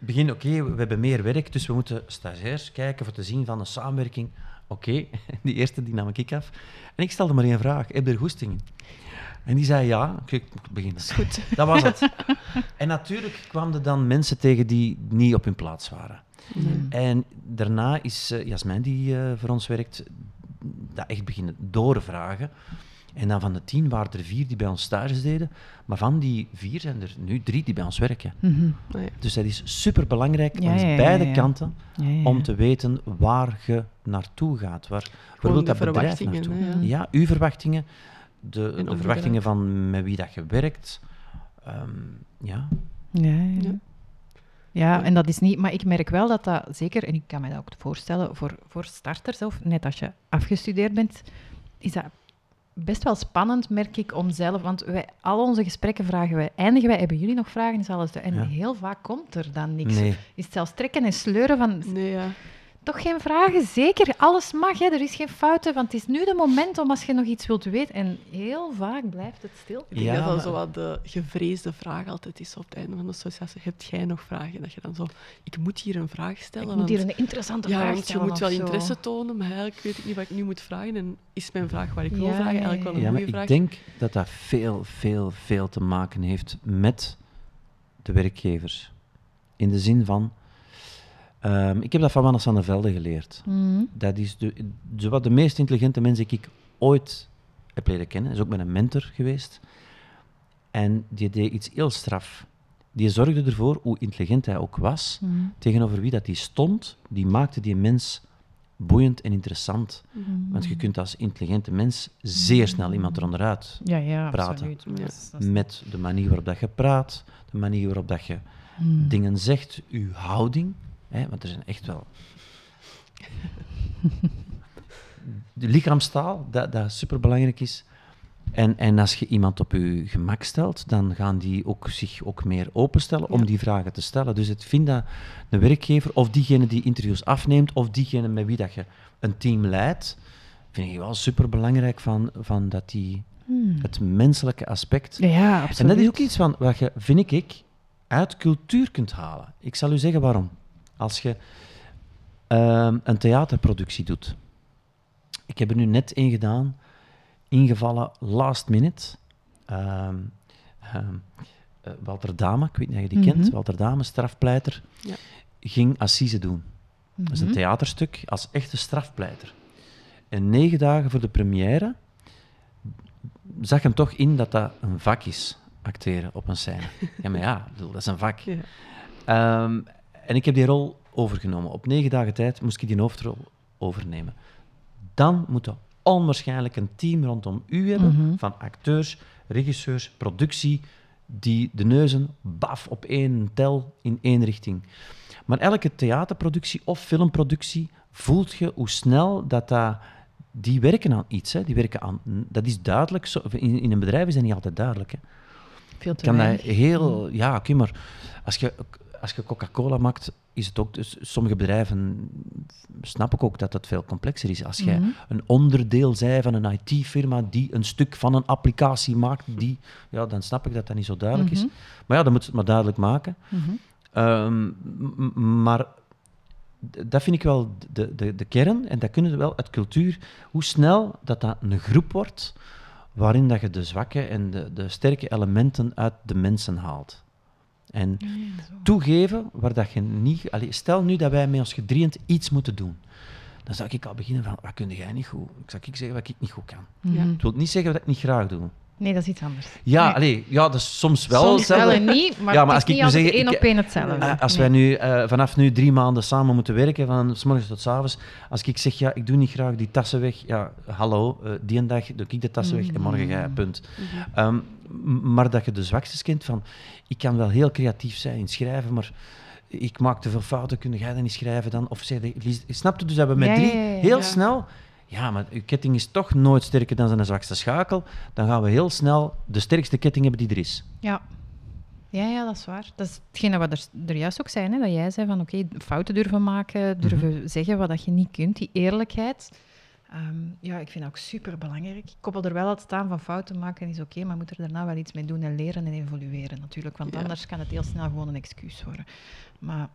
Begin, oké, we hebben meer werk, dus we moeten stagiairs kijken voor te zien van een samenwerking. Oké, die eerste die nam ik af. En ik stelde maar één vraag, heb je er goesting in? En die zei ja, ik beginnen. Dat goed. Dat was het. en natuurlijk kwamen er dan mensen tegen die niet op hun plaats waren. Mm. En daarna is eh, Jasmijn, die eh, voor ons werkt, dat echt beginnen doorvragen. En dan van de tien waren er vier die bij ons stages deden. Maar van die vier zijn er nu drie die bij ons werken. Mhm. Nou ja. Dus dat is langs ja, ja, beide ja. kanten Ja, ja, ja. om te weten waar je naartoe gaat. Waar, waar wil dat bedrijf verwachtingen, naartoe? hè, ja. Ja, uw verwachtingen, de, de verwachtingen van met wie dat je werkt. Ehm, ja, Ja, ja. Ja. ja. Ja. en dat is niet... Maar ik merk wel dat dat zeker, en ik kan me dat ook voorstellen, voor, voor starters, of net als je afgestudeerd bent, is dat best wel spannend, merk ik, om zelf... Want wij, al onze gesprekken vragen wij, eindigen wij, hebben jullie nog vragen? Is alles de, en Ja. heel vaak komt er dan niks. nee. Is het zelfs trekken en sleuren van... Nee, ja. Toch geen vragen? Zeker, alles mag, hè. er is geen fouten, want het is nu de moment om als je nog iets wilt weten. En heel vaak blijft het stil. Ik denk Ja, dat dat maar- zo wat de gevreesde vraag altijd is op het einde van de associatie. Hebt jij nog vragen? Dat je dan zo, ik moet hier een vraag stellen. Ik moet hier een interessante ja, vraag want je stellen moet wel interesse tonen, maar eigenlijk weet ik niet wat ik nu moet vragen. En is mijn vraag waar ik wil vragen eigenlijk wel een goede ik vraag? denk dat dat veel, veel, veel te maken heeft met de werkgevers. In de zin van... ehm, ik heb dat van Wannes van der Velde geleerd. Mhm. Dat is de, de, wat de meest intelligente mens die ik ooit heb leren kennen. Hij is ook met een mentor geweest. En die deed iets heel straf. Die zorgde ervoor, hoe intelligent hij ook was, Mhm. tegenover wie dat die stond, die maakte die mens boeiend en interessant. Mhm. Want je kunt als intelligente mens zeer snel iemand eronderuit Ja, ja, praten. absoluut. Is- met de manier waarop dat je praat, de manier waarop dat je dingen zegt, je houding. Hè, want er zijn echt wel. De lichaamstaal, dat, dat superbelangrijk is. En, en als je iemand op je gemak stelt, dan gaan die ook zich ook meer openstellen om Ja. die vragen te stellen. Dus ik vind dat de werkgever, of diegene die interviews afneemt, of diegene met wie dat je een team leidt, vind ik wel superbelangrijk van, van dat die Mhm. het menselijke aspect Ja, absoluut. en dat is ook iets van wat je, vind ik, uit cultuur kunt halen. Ik zal u zeggen waarom. Als je ehm, een theaterproductie doet. Ik heb er nu net één gedaan, ingevallen last minute. Ehm, ehm, eh, Walter Dame, ik weet niet of je die kent, Mhm. Walter Dame, strafpleiter, Ja. ging assise doen. Dat is een Mhm. theaterstuk als echte strafpleiter. En negen dagen voor de première zag hem toch in dat dat een vak is, acteren op een scène. Ja, maar ja, bedoel, dat is een vak. Ja. En ik heb die rol overgenomen. Op negen dagen tijd moest ik die hoofdrol overnemen. Dan moet je onwaarschijnlijk een team rondom u hebben, Mhm. van acteurs, regisseurs, productie, die de neuzen baf op één tel in één richting. Maar elke theaterproductie of filmproductie voelt je hoe snel dat, dat die werken aan iets. Hè. Die werken aan, dat is duidelijk. Zo- In, in een bedrijf is dat niet altijd duidelijk. Hè. Veel te kan dat heel... Ja, oké, maar als je, als je Coca-Cola maakt, is het ook... Dus sommige bedrijven snap ik ook dat het veel complexer is. Als jij Mhm. een onderdeel zij van een IT-firma die een stuk van een applicatie maakt, die, ja, dan snap ik dat dat niet zo duidelijk is. Mhm. Maar ja, dan moet je het maar duidelijk maken. Mhm. Ehm, maar dat vind ik wel de, de, de kern, en dat kunnen we wel uit cultuur, hoe snel dat dat een groep wordt waarin dat je de zwakke en de, de sterke elementen uit de mensen haalt. En toegeven waar dat je niet... Allee, stel nu dat wij met ons gedrieënd iets moeten doen. Dan zou ik al beginnen van, wat kun jij niet goed? Ik zou ik zeggen wat ik niet goed kan. Ja. Het wil niet zeggen dat ik niet graag doe. Nee, dat is iets anders. Ja, Nee. allee, ja dat is soms wel Soms wel hetzelfde. en niet, maar Ja, maar het als ik nu zeg, één ik- op één hetzelfde. Eh, als Nee. wij nu eh, vanaf nu drie maanden samen moeten werken, van s morgens tot s avonds, als ik zeg, ja, ik doe niet graag die tassen weg, ja, hallo, eh, die een dag doe ik de tassen weg en morgen jij, Mm. punt. Mhm. Ehm, m- maar dat je de zwakste kent van, ik kan wel heel creatief zijn in schrijven, maar ik maak te veel fouten, kun jij dat niet schrijven dan? Of snap je dus dat we met drie ja, heel Ja. snel, ja, maar uw ketting is toch nooit sterker dan zijn zwakste schakel, dan gaan we heel snel de sterkste ketting hebben die er is. Ja. Ja, ja, dat is waar. Dat is hetgeen wat we er, er juist ook zijn. Hè? Dat jij zei van oké, fouten durven maken, durven Mhm. zeggen wat dat je niet kunt, die eerlijkheid. Ehm, ja, ik vind dat ook super belangrijk. Ik koppel er wel altijd aan van fouten maken is oké, maar moet er daarna wel iets mee doen en leren en evolueren natuurlijk. Want Ja. anders kan het heel snel gewoon een excuus worden. Maar,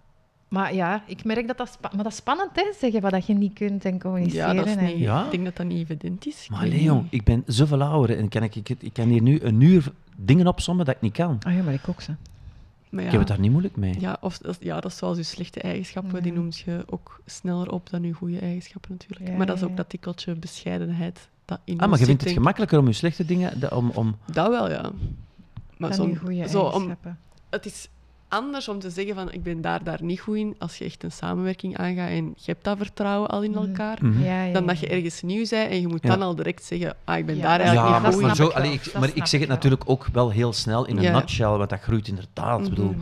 maar ja, ik merk dat dat, spa- maar dat is spannend, hè, zeggen wat dat je niet kunt en Ja, communiceren. dat is niet, Ja? ik denk dat dat niet evident is. Maar Leon, ik ben zoveel ouder en kan ik, ik, ik kan hier nu een uur dingen opsommen dat ik niet kan. Ah ja, maar ik ook zo. Maar ja, Ik heb het daar niet moeilijk mee. Ja, of, dat- ja, dat is zoals je slechte eigenschappen, die Ja. noemt je ook sneller op dan je goede eigenschappen natuurlijk. Ja, maar dat is ja, ook ja. dat tikkeltje bescheidenheid dat in Ah, maar je vindt het gemakkelijker om je slechte dingen... om, om, Dat wel, ja. Maar Dan zo, je goede zo om, eigenschappen. het is anders om te zeggen van ik ben daar, daar niet goed in, als je echt een samenwerking aangaat en je hebt dat vertrouwen al in Mhm. elkaar, Mhm. Ja, ja, dan dat je ergens nieuw bent en je moet Ja. dan al direct zeggen, ah, ik ben Ja, daar eigenlijk Ja, niet maar, goed maar in. zo, ik allee, maar ik zeg ik het natuurlijk ook wel heel snel in een Ja. nutshell, want dat groeit inderdaad. Ik bedoel, Mhm.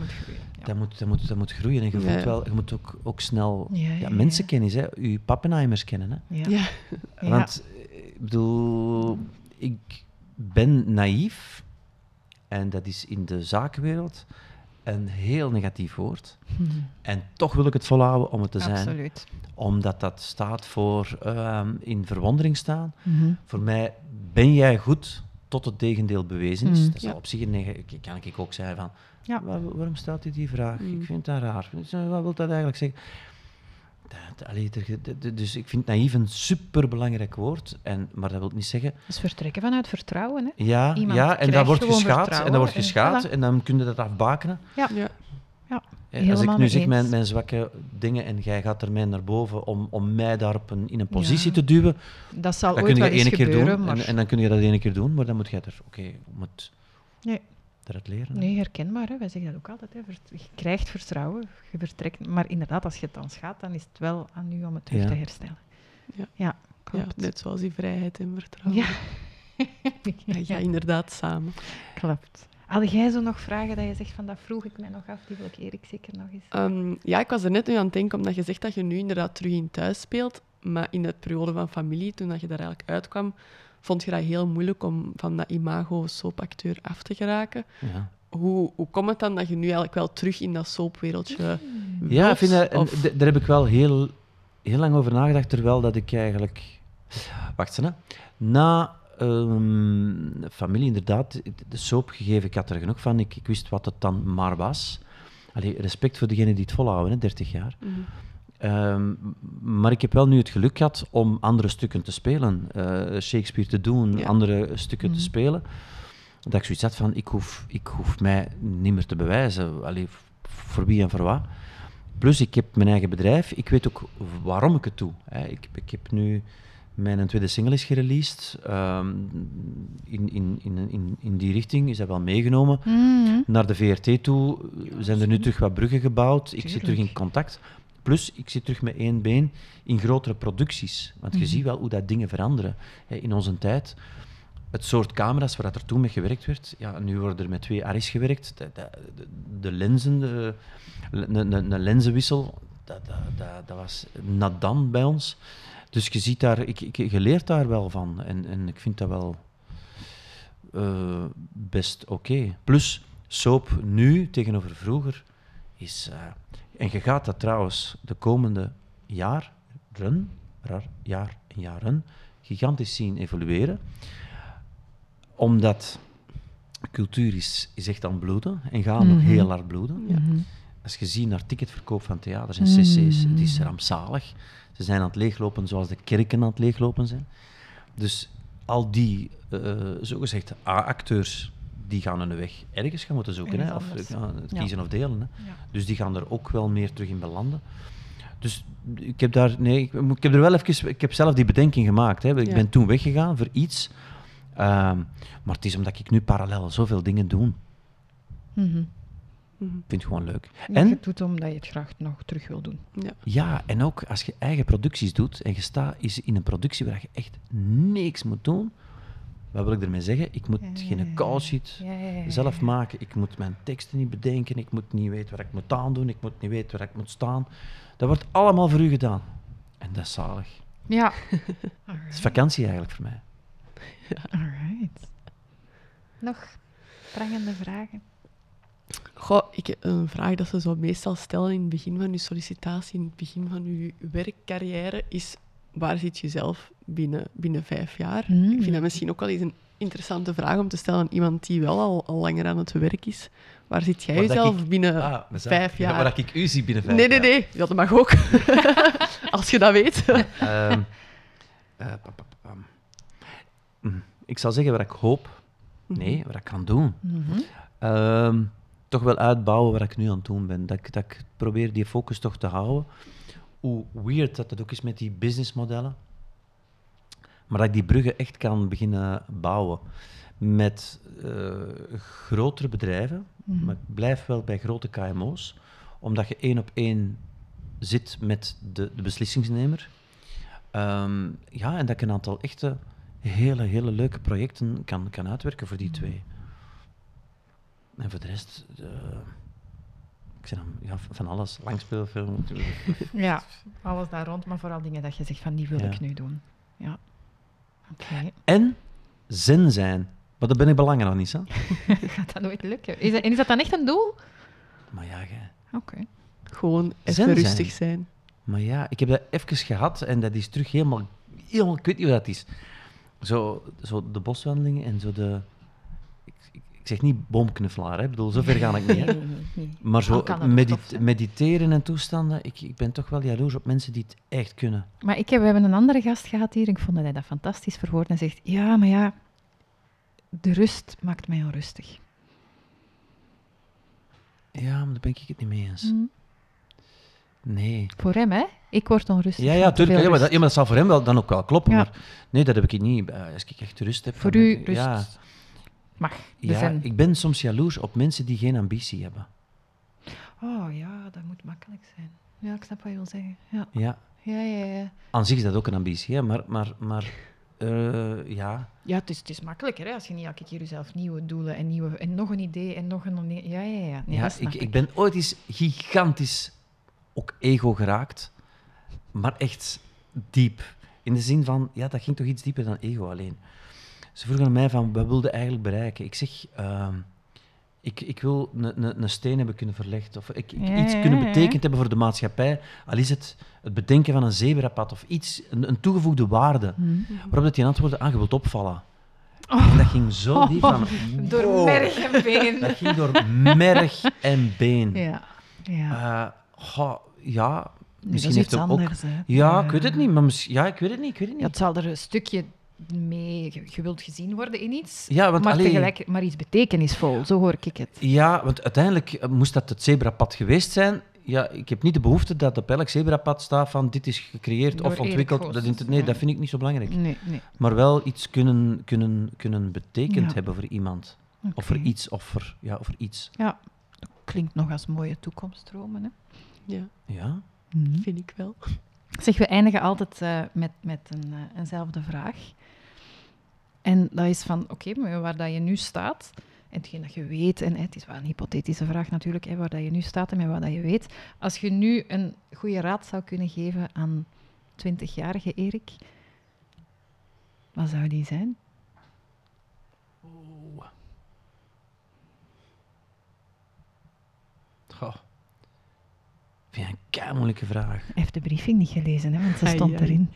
Ja. dat, moet, dat, moet, dat moet groeien en je, Ja. voelt wel, je moet ook, ook snel Ja, ja, ja, ja. mensenkennis, hè, je pappenheimers kennen. Hè. Ja. Ja. Ja. Want, ik bedoel, ik ben naïef, en dat is in de zakenwereld een heel negatief woord. Mhm. En toch wil ik het volhouden om het te zijn. Absoluut. Omdat dat staat voor ehm, in verwondering staan. Mhm. Voor mij ben jij goed tot het tegendeel bewezen is. Mm. Dat is Ja. op zich een kan ik ook zeggen van, Ja. "Waar- waarom stelt u die vraag? Ik vind dat raar. Wat wil dat eigenlijk zeggen? Dat, allee, er- de- de- dus ik vind naïef een superbelangrijk woord, en, maar dat wil niet zeggen... Dus vertrekken vanuit vertrouwen. Hè? Ja, Iemand ja en dan wordt geschaad, en dan wordt en geschaad, voilà. en dan kun je dat afbakenen. Ja. Eh, Als ik nu zeg mijn, mijn zwakke dingen en jij gaat er mij naar boven om, om mij daar op een, in een positie Ja. te duwen, Dat zal dat ooit kun je wel eens ene keer gebeuren, doen maar... en, en dan kun je dat ene keer doen, maar dan moet jij er, oké, je moet Nee. Eruit leren. hè. Nee, herkenbaar. Hè? Wij zeggen dat ook altijd. Hè? Je krijgt vertrouwen, je vertrekt. Maar inderdaad, als je het dan schaadt, dan is het wel aan u om het terug Ja. te herstellen. Ja. ja Ja, klopt. net zoals die vrijheid en vertrouwen. Ja. Ja, ja, inderdaad, samen. klopt. Had jij zo nog vragen dat je zegt van dat vroeg ik mij nog af, die wil ik Erik zeker nog eens. Ehm, ja, ik was er net nu aan het denken, omdat je zegt dat je nu inderdaad terug in thuis speelt. Maar in de periode van familie, toen dat je daar eigenlijk uitkwam, vond je dat heel moeilijk om van dat imago soapacteur af te geraken. Ja. Hoe, hoe komt het dan dat je nu eigenlijk wel terug in dat soapwereldje Ja, ik vind dat, en Of- d- daar heb ik wel heel, heel lang over nagedacht, terwijl dat ik eigenlijk... Wacht eens, hè. Na ehm, familie, inderdaad, de soap gegeven, ik had er genoeg van. Ik, ik wist wat het dan maar was. Allee, respect voor degenen die het volhouden, hè, 30 jaar. Mhm. Ehm, maar ik heb wel nu het geluk gehad om andere stukken te spelen. eh, Shakespeare te doen, Ja. andere stukken Mhm. te spelen. Dat ik zoiets had van, ik hoef, ik hoef mij niet meer te bewijzen. Allee, voor wie en voor wat. Plus, ik heb mijn eigen bedrijf. Ik weet ook waarom ik het doe. Hè. Ik, ik heb nu... Mijn tweede single is gereleased. Ehm, in, in, in, in, in die richting is dat wel meegenomen. Mhm. Naar de VRT toe zijn er nu terug wat bruggen gebouwd. Ik zit terug in contact. Plus, ik zit terug met één been in grotere producties. Want je Mhm. ziet wel hoe dat dingen veranderen hè, in onze tijd. Het soort camera's waar dat er toen mee gewerkt werd, ja, nu wordt er met twee Aris gewerkt. De, de, de- de lenzen, een lenzenwissel, dat, dat, dat, dat was nadan bij ons. Dus je ziet daar, ik, ik, je leert daar wel van. En, en ik vind dat wel eh, best oké. Plus, soap nu tegenover vroeger is... eh, en je gaat dat trouwens de komende jaren, raar, jaar en jaren, gigantisch zien evolueren. Omdat cultuur is, is echt aan het bloeden en gaat nog Mhm. heel hard bloeden. Ja. Mhm. Als je ziet naar ticketverkoop van theaters en cc's, het is rampzalig. Ze zijn aan het leeglopen zoals de kerken aan het leeglopen zijn. Dus al die eh zogezegd A-acteurs, die gaan hun weg ergens gaan moeten zoeken. Hè? Of ja, Ja. kiezen of delen. Hè? Ja. Dus die gaan er ook wel meer terug in belanden. Dus ik heb daar, nee, ik, ik heb er wel even, ik heb zelf die bedenking gemaakt. Hè. Ik Ja. ben toen weggegaan voor iets. Ehm, maar het is omdat ik nu parallel zoveel dingen doe. Mhm. Mhm. Ik vind het gewoon leuk. En En je het doet omdat je het graag nog terug wil doen. Ja. ja, en ook als je eigen producties doet en je staat is in een productie waar je echt niks moet doen. Wat wil ik ermee zeggen? Ik moet geen call sheet Ja, ja, ja, zelf maken. Ik moet mijn teksten niet bedenken. Ik moet niet weten waar ik moet aandoen. Ik moet niet weten waar ik moet staan. Dat wordt allemaal voor u gedaan. En dat is zalig. Ja. Het is vakantie eigenlijk voor mij. Alright. Nog prangende vragen? Goh, ik, een vraag dat ze zo meestal stellen in het begin van je sollicitatie, in het begin van je werkcarrière, is waar zit je zelf binnen, binnen vijf jaar? Mm. Ik vind dat misschien ook wel eens een interessante vraag om te stellen aan iemand die wel al, al langer aan het werk is. Waar zit jij Waar jezelf ik- binnen Ah, vijf jaar? Waar ik u zie binnen vijf nee, nee, jaar. nee. Ja, dat mag ook. Als je dat weet. Ehm, eh, pa, pa, pa, pam. Mm, Ik zal zeggen waar ik hoop. Nee, wat ik kan doen. Mhm. Ehm, toch wel uitbouwen waar ik nu aan het doen ben. Dat ik, dat ik probeer die focus toch te houden. Hoe weird dat dat ook is met die businessmodellen. Maar dat ik die bruggen echt kan beginnen bouwen. Met eh, grotere bedrijven. Mhm. Maar ik blijf wel bij grote KMO's. Omdat je één op één zit met de, de beslissingsnemer. Ehm, ja, en dat ik een aantal echte, hele, hele leuke projecten kan, kan uitwerken voor die twee. En voor de rest, eh, ik zeg dan, ja, van alles, langspeelfilm. Ja, alles daar rond, maar vooral dingen dat je zegt van die wil Ja. ik nu doen. Ja. Oké. En zen zijn. Maar dat ben ik belangrijk nog niet, hè? Gaat dat nooit lukken? Is dat, en is dat dan echt een doel? Maar ja, gij- Oké. Gewoon even zijn. rustig zijn. maar ja, ik heb dat even gehad en dat is terug helemaal, helemaal ik weet niet wat dat is. Zo, zo de boswandelingen en zo de... Ik, zeg niet boomknuffelaar, hè. Ik bedoel, zover ga ik niet, hè. Maar zo medit- mediteren en toestanden, ik, ik ben toch wel jaloers op mensen die het echt kunnen. Maar ik heb, we hebben een andere gast gehad hier. Ik vond dat hij dat fantastisch verwoord. En zegt, ja, maar ja, de rust maakt mij onrustig. Ja, maar daar ben ik het niet mee eens. Mm. Nee. Voor hem, hè? Ik word onrustig. Ja, ja, tuurlijk. Ja, maar, dat, ja, maar dat zal voor hem wel, dan ook wel kloppen. Ja. Maar nee, dat heb ik niet. Eh, Als ik echt rust heb... Voor u rust Ja, mag. Ja, ik ben soms jaloers op mensen die geen ambitie hebben. Oh ja, dat moet makkelijk zijn. Ja, ik snap wat je wil zeggen. Ja, Ja. ja, ja. Ja, Aan zich is dat ook een ambitie, hè. maar, maar, maar eh, ja. ja het, is, het is makkelijker hè, als je niet elke keer jezelf nieuwe doelen en, nieuwe, en nog een idee en nog een... Ja, ja, ja. Nee, ja ik, ik ben ooit eens gigantisch ook ego geraakt, maar echt diep. In de zin van, ja, dat ging toch iets dieper dan ego alleen. Ze vroegen mij van, wat wilde eigenlijk bereiken? Ik zeg, ehm, ik, ik wil een- een een steen hebben kunnen verlegd, of ik, ik Ja, iets ja, kunnen ja. betekend hebben voor de maatschappij, al is het het bedenken van een zebrapad of iets, een, een toegevoegde waarde. Hm. Waarop dat die antwoordde, ah, je wilt opvallen. Oh. En dat ging zo diep van... Door merg en been. Dat ging door merg en been. Ja, ja. Eh, ja, misschien heeft het ook... anders. Ja, ik weet het niet, maar. Ja, ik weet het niet, ik weet het niet. het zal er een stukje mee... Je, wilt gezien worden in iets, Ja, want maar allee, tegelijk maar iets betekenisvol. Zo hoor ik het. Ja, want uiteindelijk eh, moest dat het zebrapad geweest zijn. Ja, ik heb niet de behoefte dat op elk zebrapad staat van dit is gecreëerd Door of ontwikkeld. Dat inter- nee, Ja. dat vind ik niet zo belangrijk. Nee, nee. Maar wel iets kunnen, kunnen, kunnen betekend Ja. hebben voor iemand. Of voor iets, of voor, ja, of voor iets. Ja, dat klinkt nog als mooie toekomststromen. Hè? Ja, Ja? vind ik wel. Zeg, we eindigen altijd eh, met, met een, eh, eenzelfde vraag. En dat is van, oké, maar waar dat je nu staat, en hetgeen dat je weet, en hè, het is wel een hypothetische vraag natuurlijk, hè, waar dat je nu staat en met wat dat je weet. Als je nu een goede raad zou kunnen geven aan 20-jarige Erik. Wat zou die zijn? Goh. Vind je een kei moeilijke vraag. Hij heeft de briefing niet gelezen, hè, want ze stond ai. erin.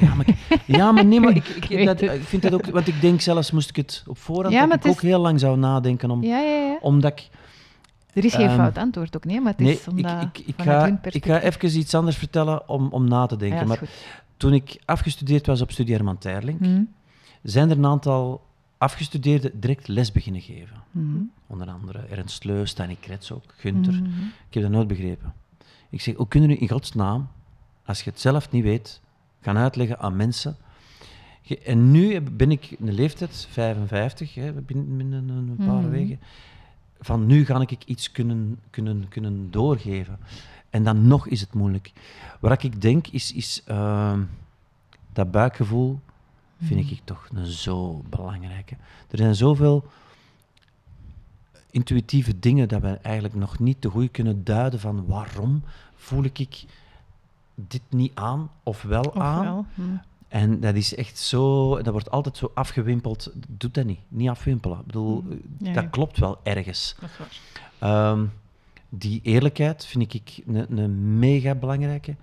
Ja, maar, ik- ja, maar nee, maar ik, ik, Ik dat, ik vind dat ook... Want ik denk zelfs, moest ik het op voorhand, Ja, dat ik ook heel lang zou nadenken om... Ja, ja, ja. Omdat ik... Er is geen Ehm, fout antwoord ook, nee, maar het Nee, is ik, omdat, ik, ik, ga, ik ga even iets anders vertellen om, om na te denken. Maar goed. toen ik afgestudeerd was op Studie Herman Teirlink, Mhm. zijn er een aantal afgestudeerden direct les beginnen geven. Mhm. Onder andere Ernst Leus, Stani Krets ook, Gunther. Mhm. Ik heb dat nooit begrepen. Ik zeg, hoe kunnen u in godsnaam, als je het zelf niet weet, gaan uitleggen aan mensen? En nu ben ik in de leeftijd, 55, hè, binnen, een paar Mhm. weken, van nu ga ik iets kunnen, kunnen, kunnen doorgeven. En dan nog is het moeilijk. Wat ik denk, is, is ehm, dat buikgevoel, vind Mhm. ik toch een zo belangrijke. Er zijn zoveel intuïtieve dingen dat we eigenlijk nog niet te goed kunnen duiden van waarom voel ik dit niet aan of wel aan. Mhm. En dat is echt zo, dat wordt altijd zo afgewimpeld. Doe dat niet, niet afwimpelen. Ik bedoel, Mhm. eh, Ja, dat ja. klopt wel ergens. Dat is waar. Ehm, die eerlijkheid vind ik een, een mega belangrijke.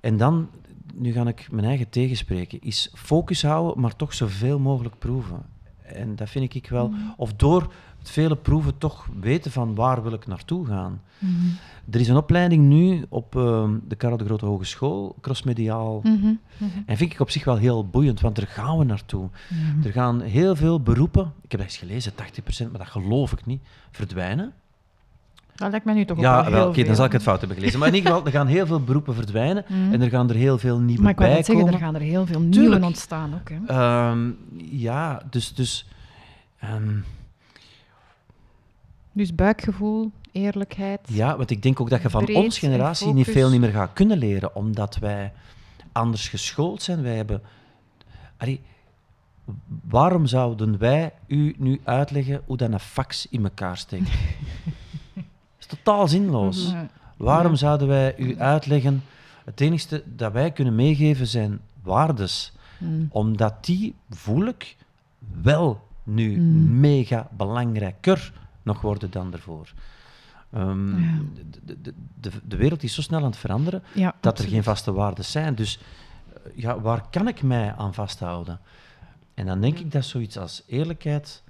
En dan, nu ga ik mijn eigen tegenspreken, is focus houden, maar toch zoveel mogelijk proeven. En dat vind ik wel, Mhm. of door het vele proeven toch weten van waar wil ik naartoe gaan. Mhm. Er is een opleiding nu op ehm, de Karel de Grote Hogeschool, crossmediaal. Mhm. Mhm. En vind ik op zich wel heel boeiend, want daar gaan we naartoe. Ja. Er gaan heel veel beroepen, ik heb dat eens gelezen, 80%, maar dat geloof ik niet, verdwijnen. Dat lijkt mij nu toch ook Ja, wel wel, heel oké, dan zal ik het fout hebben gelezen. Maar in ieder geval, er gaan heel veel beroepen verdwijnen Mhm. en er gaan er heel veel nieuwe Maar ik bij net zeggen, er gaan er heel veel Tuurlijk. nieuwe ontstaan ook. Hè. Ehm, ja, dus... dus ehm, Dus buikgevoel, eerlijkheid. ja, want ik denk ook dat je van ons en generatie niet veel niet meer gaat kunnen leren, omdat wij anders geschoold zijn. Wij hebben... Allee, waarom zouden wij u nu uitleggen hoe dat een fax in elkaar steekt? totaal zinloos. Ja. Waarom Ja. zouden wij u uitleggen? Het enige dat wij kunnen meegeven zijn waardes. Mm. Omdat die, voel ik, wel nu Mm. mega belangrijker nog worden dan ervoor. Ehm, Ja. de, de, de, de wereld is zo snel aan het veranderen Ja, dat er geen vaste waarden zijn. Dus eh, ja, waar kan ik mij aan vasthouden? En dan denk ik dat zoiets als eerlijkheid,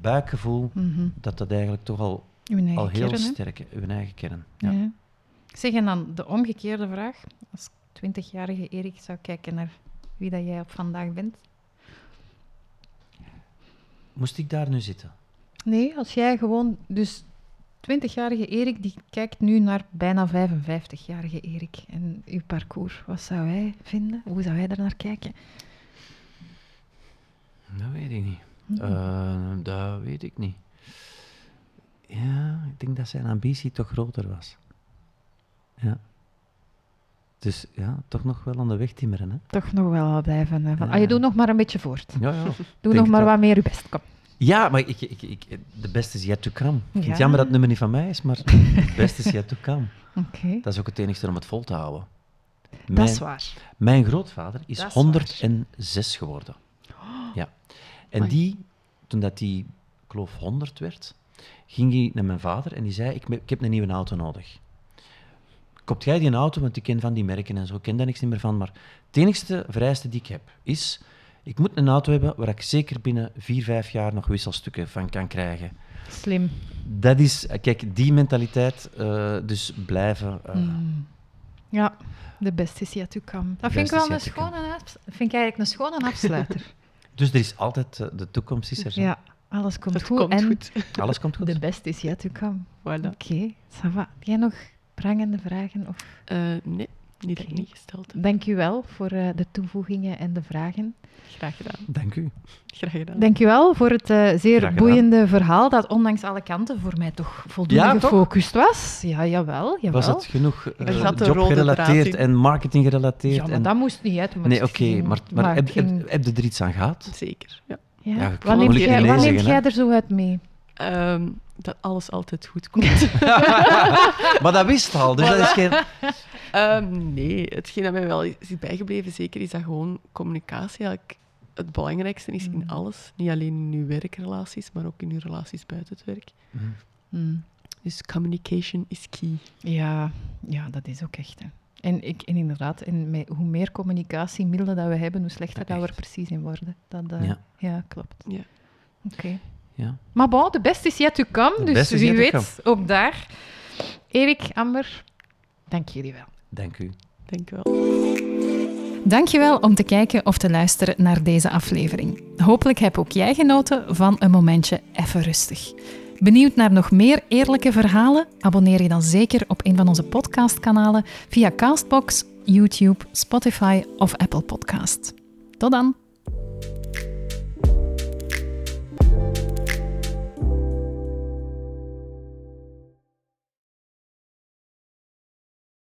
buikgevoel, Mhm. dat dat eigenlijk toch al, al heel kern, hè. sterk is, uw eigen kern. Ja. Ja. Zeg, en dan de omgekeerde vraag. Als 20-jarige Erik zou kijken naar wie dat jij op vandaag bent. Moest ik daar nu zitten? Nee, als jij gewoon... Dus 20-jarige Erik, die kijkt nu naar bijna 55-jarige Erik. En uw parcours, wat zou hij vinden? Hoe zou hij daar naar kijken? Dat weet ik niet. Eh, dat weet ik niet. Ja, ik denk dat zijn ambitie toch groter was. Ja. Dus ja, toch nog wel aan de weg timmeren, hè? Toch nog wel blijven. van, Ja. ah, je doet nog maar een beetje voort. Ja, ja. Doe nog maar dat. wat meer je best. Kom. Ja, maar ik, ik, ik, de beste is yet to come. Ik vind het jammer dat het nummer niet van mij is, maar de beste is yet to come. Oké, Dat is ook het enige om het vol te houden. dat is waar. mijn grootvader is Dat is 106 geworden. Ja. En Amai. die, toen dat die, ik geloof 100 werd, ging hij naar mijn vader en die zei, ik, ik heb een nieuwe auto nodig. Koopt jij die auto, want ik ken van die merken en zo, ik ken daar niks meer van, maar het enigste vereiste die ik heb, is, ik moet een auto hebben waar ik zeker binnen 4, 5 jaar nog wisselstukken van kan krijgen. Slim. Dat is, kijk, die mentaliteit, eh, dus blijven... eh, Mm. Ja, de best is yet to come. Dat vind ik wel een schone, vind ik eigenlijk een schone afsluiter. Dus er is altijd, eh, de toekomst is er. zo. ja, alles komt Het goed. komt en goed. Alles komt goed. de best is yet to come. Voilà. Oké, ça va. Heb jij nog prangende vragen? Of... Eh, nee, niet, niet gesteld. Dank u wel voor eh, de toevoegingen en de vragen. Graag gedaan. Dank u. Graag gedaan. Dank u wel voor het eh, zeer boeiende verhaal dat ondanks alle kanten voor mij toch voldoende Ja, toch? gefocust was. Ja, jawel, jawel. Was het genoeg rode jobgerelateerd en marketing gerelateerd? Ja, maar en... dat moest niet uit. maar Nee, oké, maar, maar, heb, ging- heb, heb je er iets aan gehad? Zeker, ja. Ja. Ja, wat neemt jij, wat neemt er zo uit mee? Ehm, dat alles altijd goed komt. maar dat wist al, dus dat is geen... Ehm, nee, hetgeen dat mij wel is bijgebleven, zeker, is dat gewoon communicatie eigenlijk het belangrijkste is in Mm. alles. Niet alleen in uw werkrelaties, maar ook in uw relaties buiten het werk. Mhm. Mm. Dus communication is key. Ja, ja, dat is ook echt. Hè. En, ik, en inderdaad, en met, hoe meer communicatiemiddelen dat we hebben, hoe slechter Ja, dat we er precies in worden. Dat, eh, Ja. ja. klopt. Ja. Oké. Ja. Maar bon, de beste is yet to come, De dus wie weet, ook daar. Erik, Amber, dank jullie wel. Dank u. Dank u wel. Dankjewel om te kijken of te luisteren naar deze aflevering. Hopelijk heb ook jij genoten van een momentje even rustig. Benieuwd naar nog meer eerlijke verhalen? Abonneer je dan zeker op een van onze podcastkanalen via Castbox, YouTube, Spotify of Apple Podcast. Tot dan!